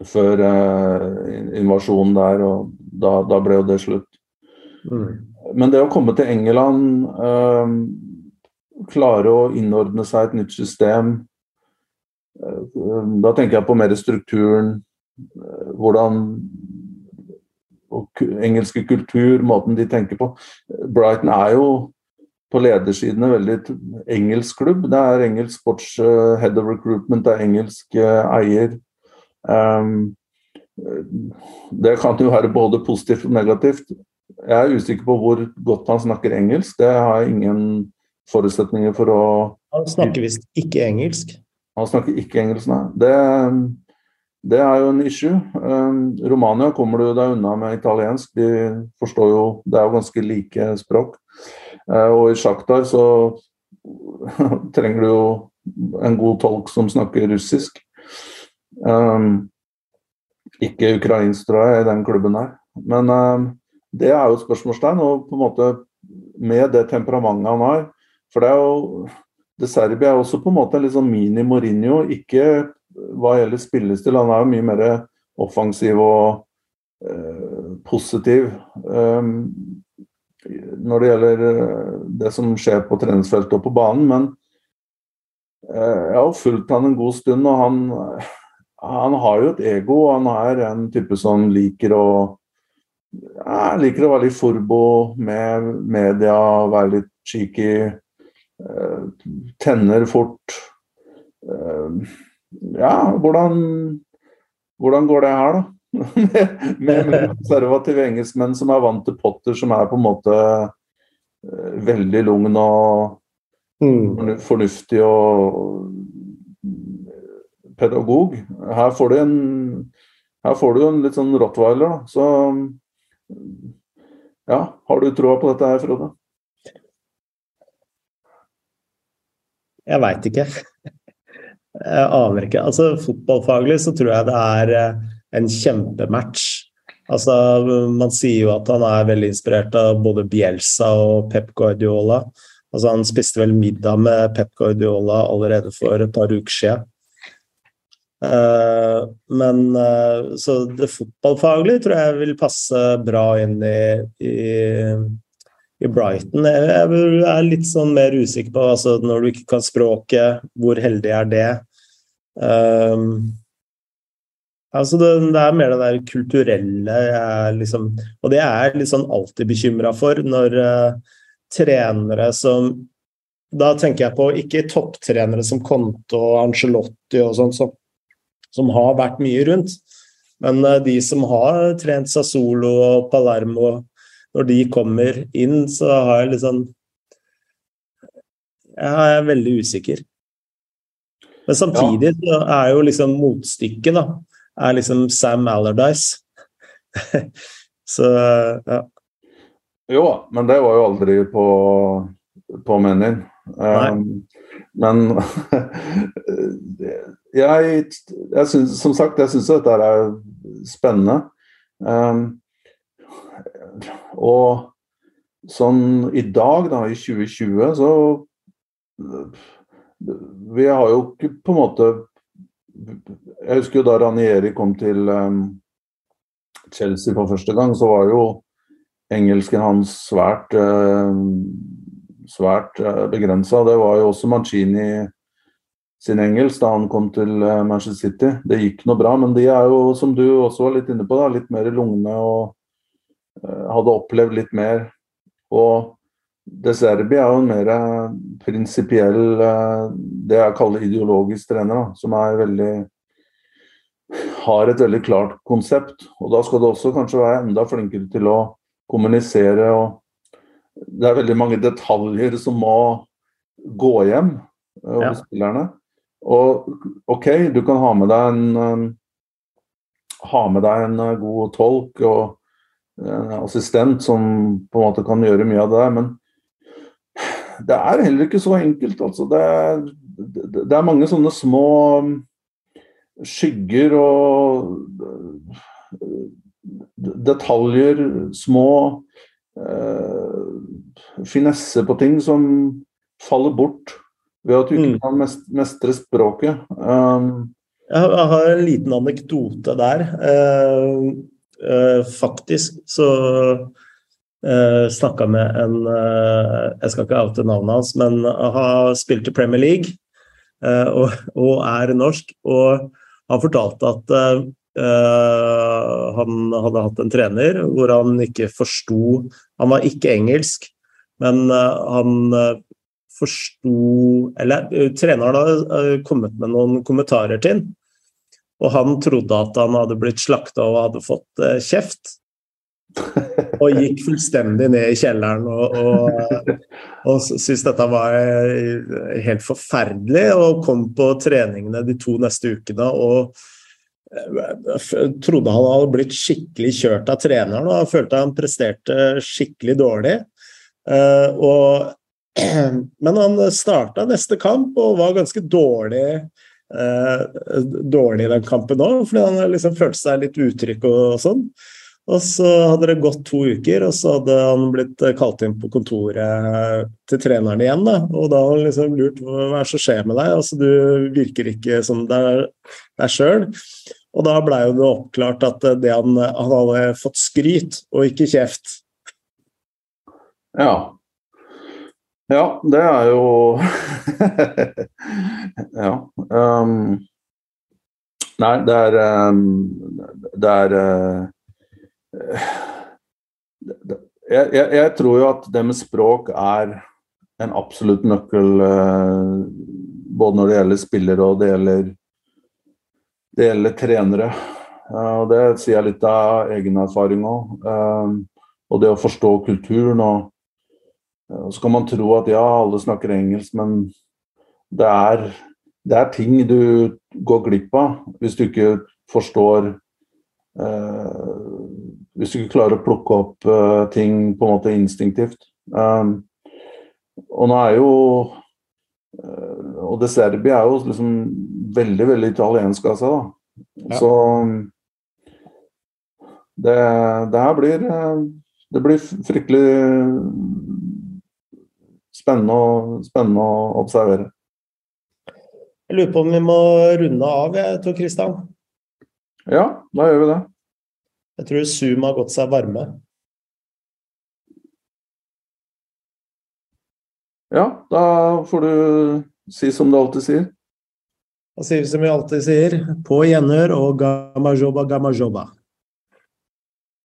før uh, invasjonen der, og da, da, ble jo det slutt. Mm. Men det å komme til England, uh, klare å innordne seg et nytt system uh, Da tenker jeg på mer strukturen, hvordan og engelske kultur, måten de tenker på. Brighton er jo på ledersidene veldig engelsk klubb. Det er engelsk sports head of recruitment, det er engelsk eier. Um, det kan jo være både positivt og negativt. Jeg er usikker på hvor godt han snakker engelsk. Det har jeg ingen forutsetninger for å Han snakker visst ikke engelsk? Han snakker ikke engelsk, nei. Det, det er jo en issue. Um, Romania kommer du deg unna med italiensk. De forstår jo Det er jo ganske like språk. Uh, og i Sjaktar så trenger du jo en god tolk som snakker russisk. Um, ikke ukrainsk, tror jeg, i den klubben her. Men um, det er jo et spørsmålstegn. Og på en måte med det temperamentet han har For det er jo De Serbia er også på en måte litt sånn mini-Mourinho. Ikke hva gjelder spillestil, han er jo mye mer offensiv og uh, positiv. Um, når det gjelder uh, det som skjer på treningsfeltet og på banen. Men uh, jeg har fulgt han en god stund, og han han har jo et ego. Han er en type som liker å ja, liker å være litt forbo med media, være litt cheeky. Uh, tenner fort. Ja, hvordan, hvordan går det her, da? Med, med konservative engelskmenn som er vant til Potter, som er på en måte uh, veldig lugn og mm. fornuftig og pedagog. Her får du en, her får du en litt sånn rottweiler, da. Så ja, har du troa på dette her, Frode? Jeg veit ikke. Jeg aner ikke. Altså, Fotballfaglig så tror jeg det er eh, en kjempematch. Altså, Man sier jo at han er veldig inspirert av både Bielsa og Pep Guardiola. Altså, Han spiste vel middag med Pep Guardiola allerede for et par uker siden. Uh, men uh, Så det fotballfaglige tror jeg vil passe bra inn i, i, i Brighton. Jeg er litt sånn mer usikker på altså Når du ikke kan språket, hvor heldig er det? Um, altså det, det, er mer det der kulturelle liksom Og det er jeg sånn alltid bekymra for når, trenere som Da tenker jeg på ikke topptrenere som Conte og Angelotti og sånn, som, som har vært mye rundt, men uh, de som har trent Sassolo og Palermo, når de kommer inn, så har jeg liksom Jeg er veldig usikker. Men samtidig så er jo liksom motstykket, da, er liksom Sam Allardyce. så ja. Jo, men det var jo aldri på, på menyen. Um, men jeg, jeg synes, som sagt, jeg syns dette er spennende. Um, og sånn i dag, da, i 2020, så Vi har jo ikke på en måte Jeg husker jo da Ranieri kom til um, Chelsea for første gang, så var jo engelsken hans svært uh, svært uh, begrensa. Det var jo også Mancini sin engelsk da han kom til uh, Manchester City. Det gikk noe bra, men de er jo, som du også var litt inne på, da, litt mer lugne og uh, hadde opplevd litt mer. Og De Serbi er jo en mer prinsipiell, det jeg kaller ideologisk trener, da, som er veldig har et veldig klart konsept. Og da skal du også kanskje være enda flinkere til å kommunisere. og Det er veldig mange detaljer som må gå hjem uh, hos ja. spillerne. Og OK, du kan ha med deg en um, ha med deg en uh, god tolk og en assistent som på en måte kan gjøre mye av det der, men det er heller ikke så enkelt. Altså. Det, er, det er mange sånne små skygger og detaljer, små eh, finesse på ting som faller bort ved at du ikke mm. kan mestre språket. Um, jeg har en liten anekdote der. Eh, eh, faktisk så eh, snakka med en uh, Jeg skal ikke oute navnet hans, men har spilt i Premier League og, og, er norsk. Og han fortalte at uh, han hadde hatt en trener hvor han ikke forsto Han var ikke engelsk, men uh, han uh, forsto Eller treneren hadde kommet med noen kommentarer til ham. Og han trodde at han hadde blitt slakta og hadde fått kjeft. Og gikk fullstendig ned i kjelleren og, og, og syntes dette var helt forferdelig. Og kom på treningene de to neste ukene og trodde han hadde blitt skikkelig kjørt av treneren, og følte han presterte skikkelig dårlig. Eh, og, men han starta neste kamp og var ganske dårlig. Eh, dårlig i den kampen òg, fordi han liksom følte seg litt utrygg og, og sånn. Og så hadde det gått to uker, og så hadde han blitt kalt inn på kontoret til treneren igjen. Da. Og da har han liksom lurt hva er det som skjer med deg? Altså, du virker ikke som deg sjøl. Og da blei det oppklart at det han, han hadde fått skryt, og ikke kjeft. Ja. Ja, det er jo Ja. Um... Nei, det er um... Det er uh jeg, jeg, jeg, tror jo at det med språk er en absolutt nøkkel eh, både når det gjelder spillere og det gjelder, det gjelder trenere. og Det sier jeg litt av egen erfaring òg. Eh, og det å forstå kulturen. og, Så kan man tro at ja, alle snakker engelsk, men det er, det er ting du går glipp av hvis du ikke forstår uh, hvis du ikke klarer å plukke opp uh, ting på en måte instinktivt. Um, og nå er jo uh, Og det Serbi er jo liksom veldig, veldig italiensk av seg, da. Ja. Så det, det, her blir uh, Det blir fryktelig spennende, spennende å observere. Jeg lurer på om vi må runde av, jeg, tror Kristian? Ja, da gjør vi det. Jeg tror Zoom har gått seg varme. Ja, da får du si som du alltid sier. Da sier vi som vi alltid sier, på gjenhør og gamma joba, gamma joba.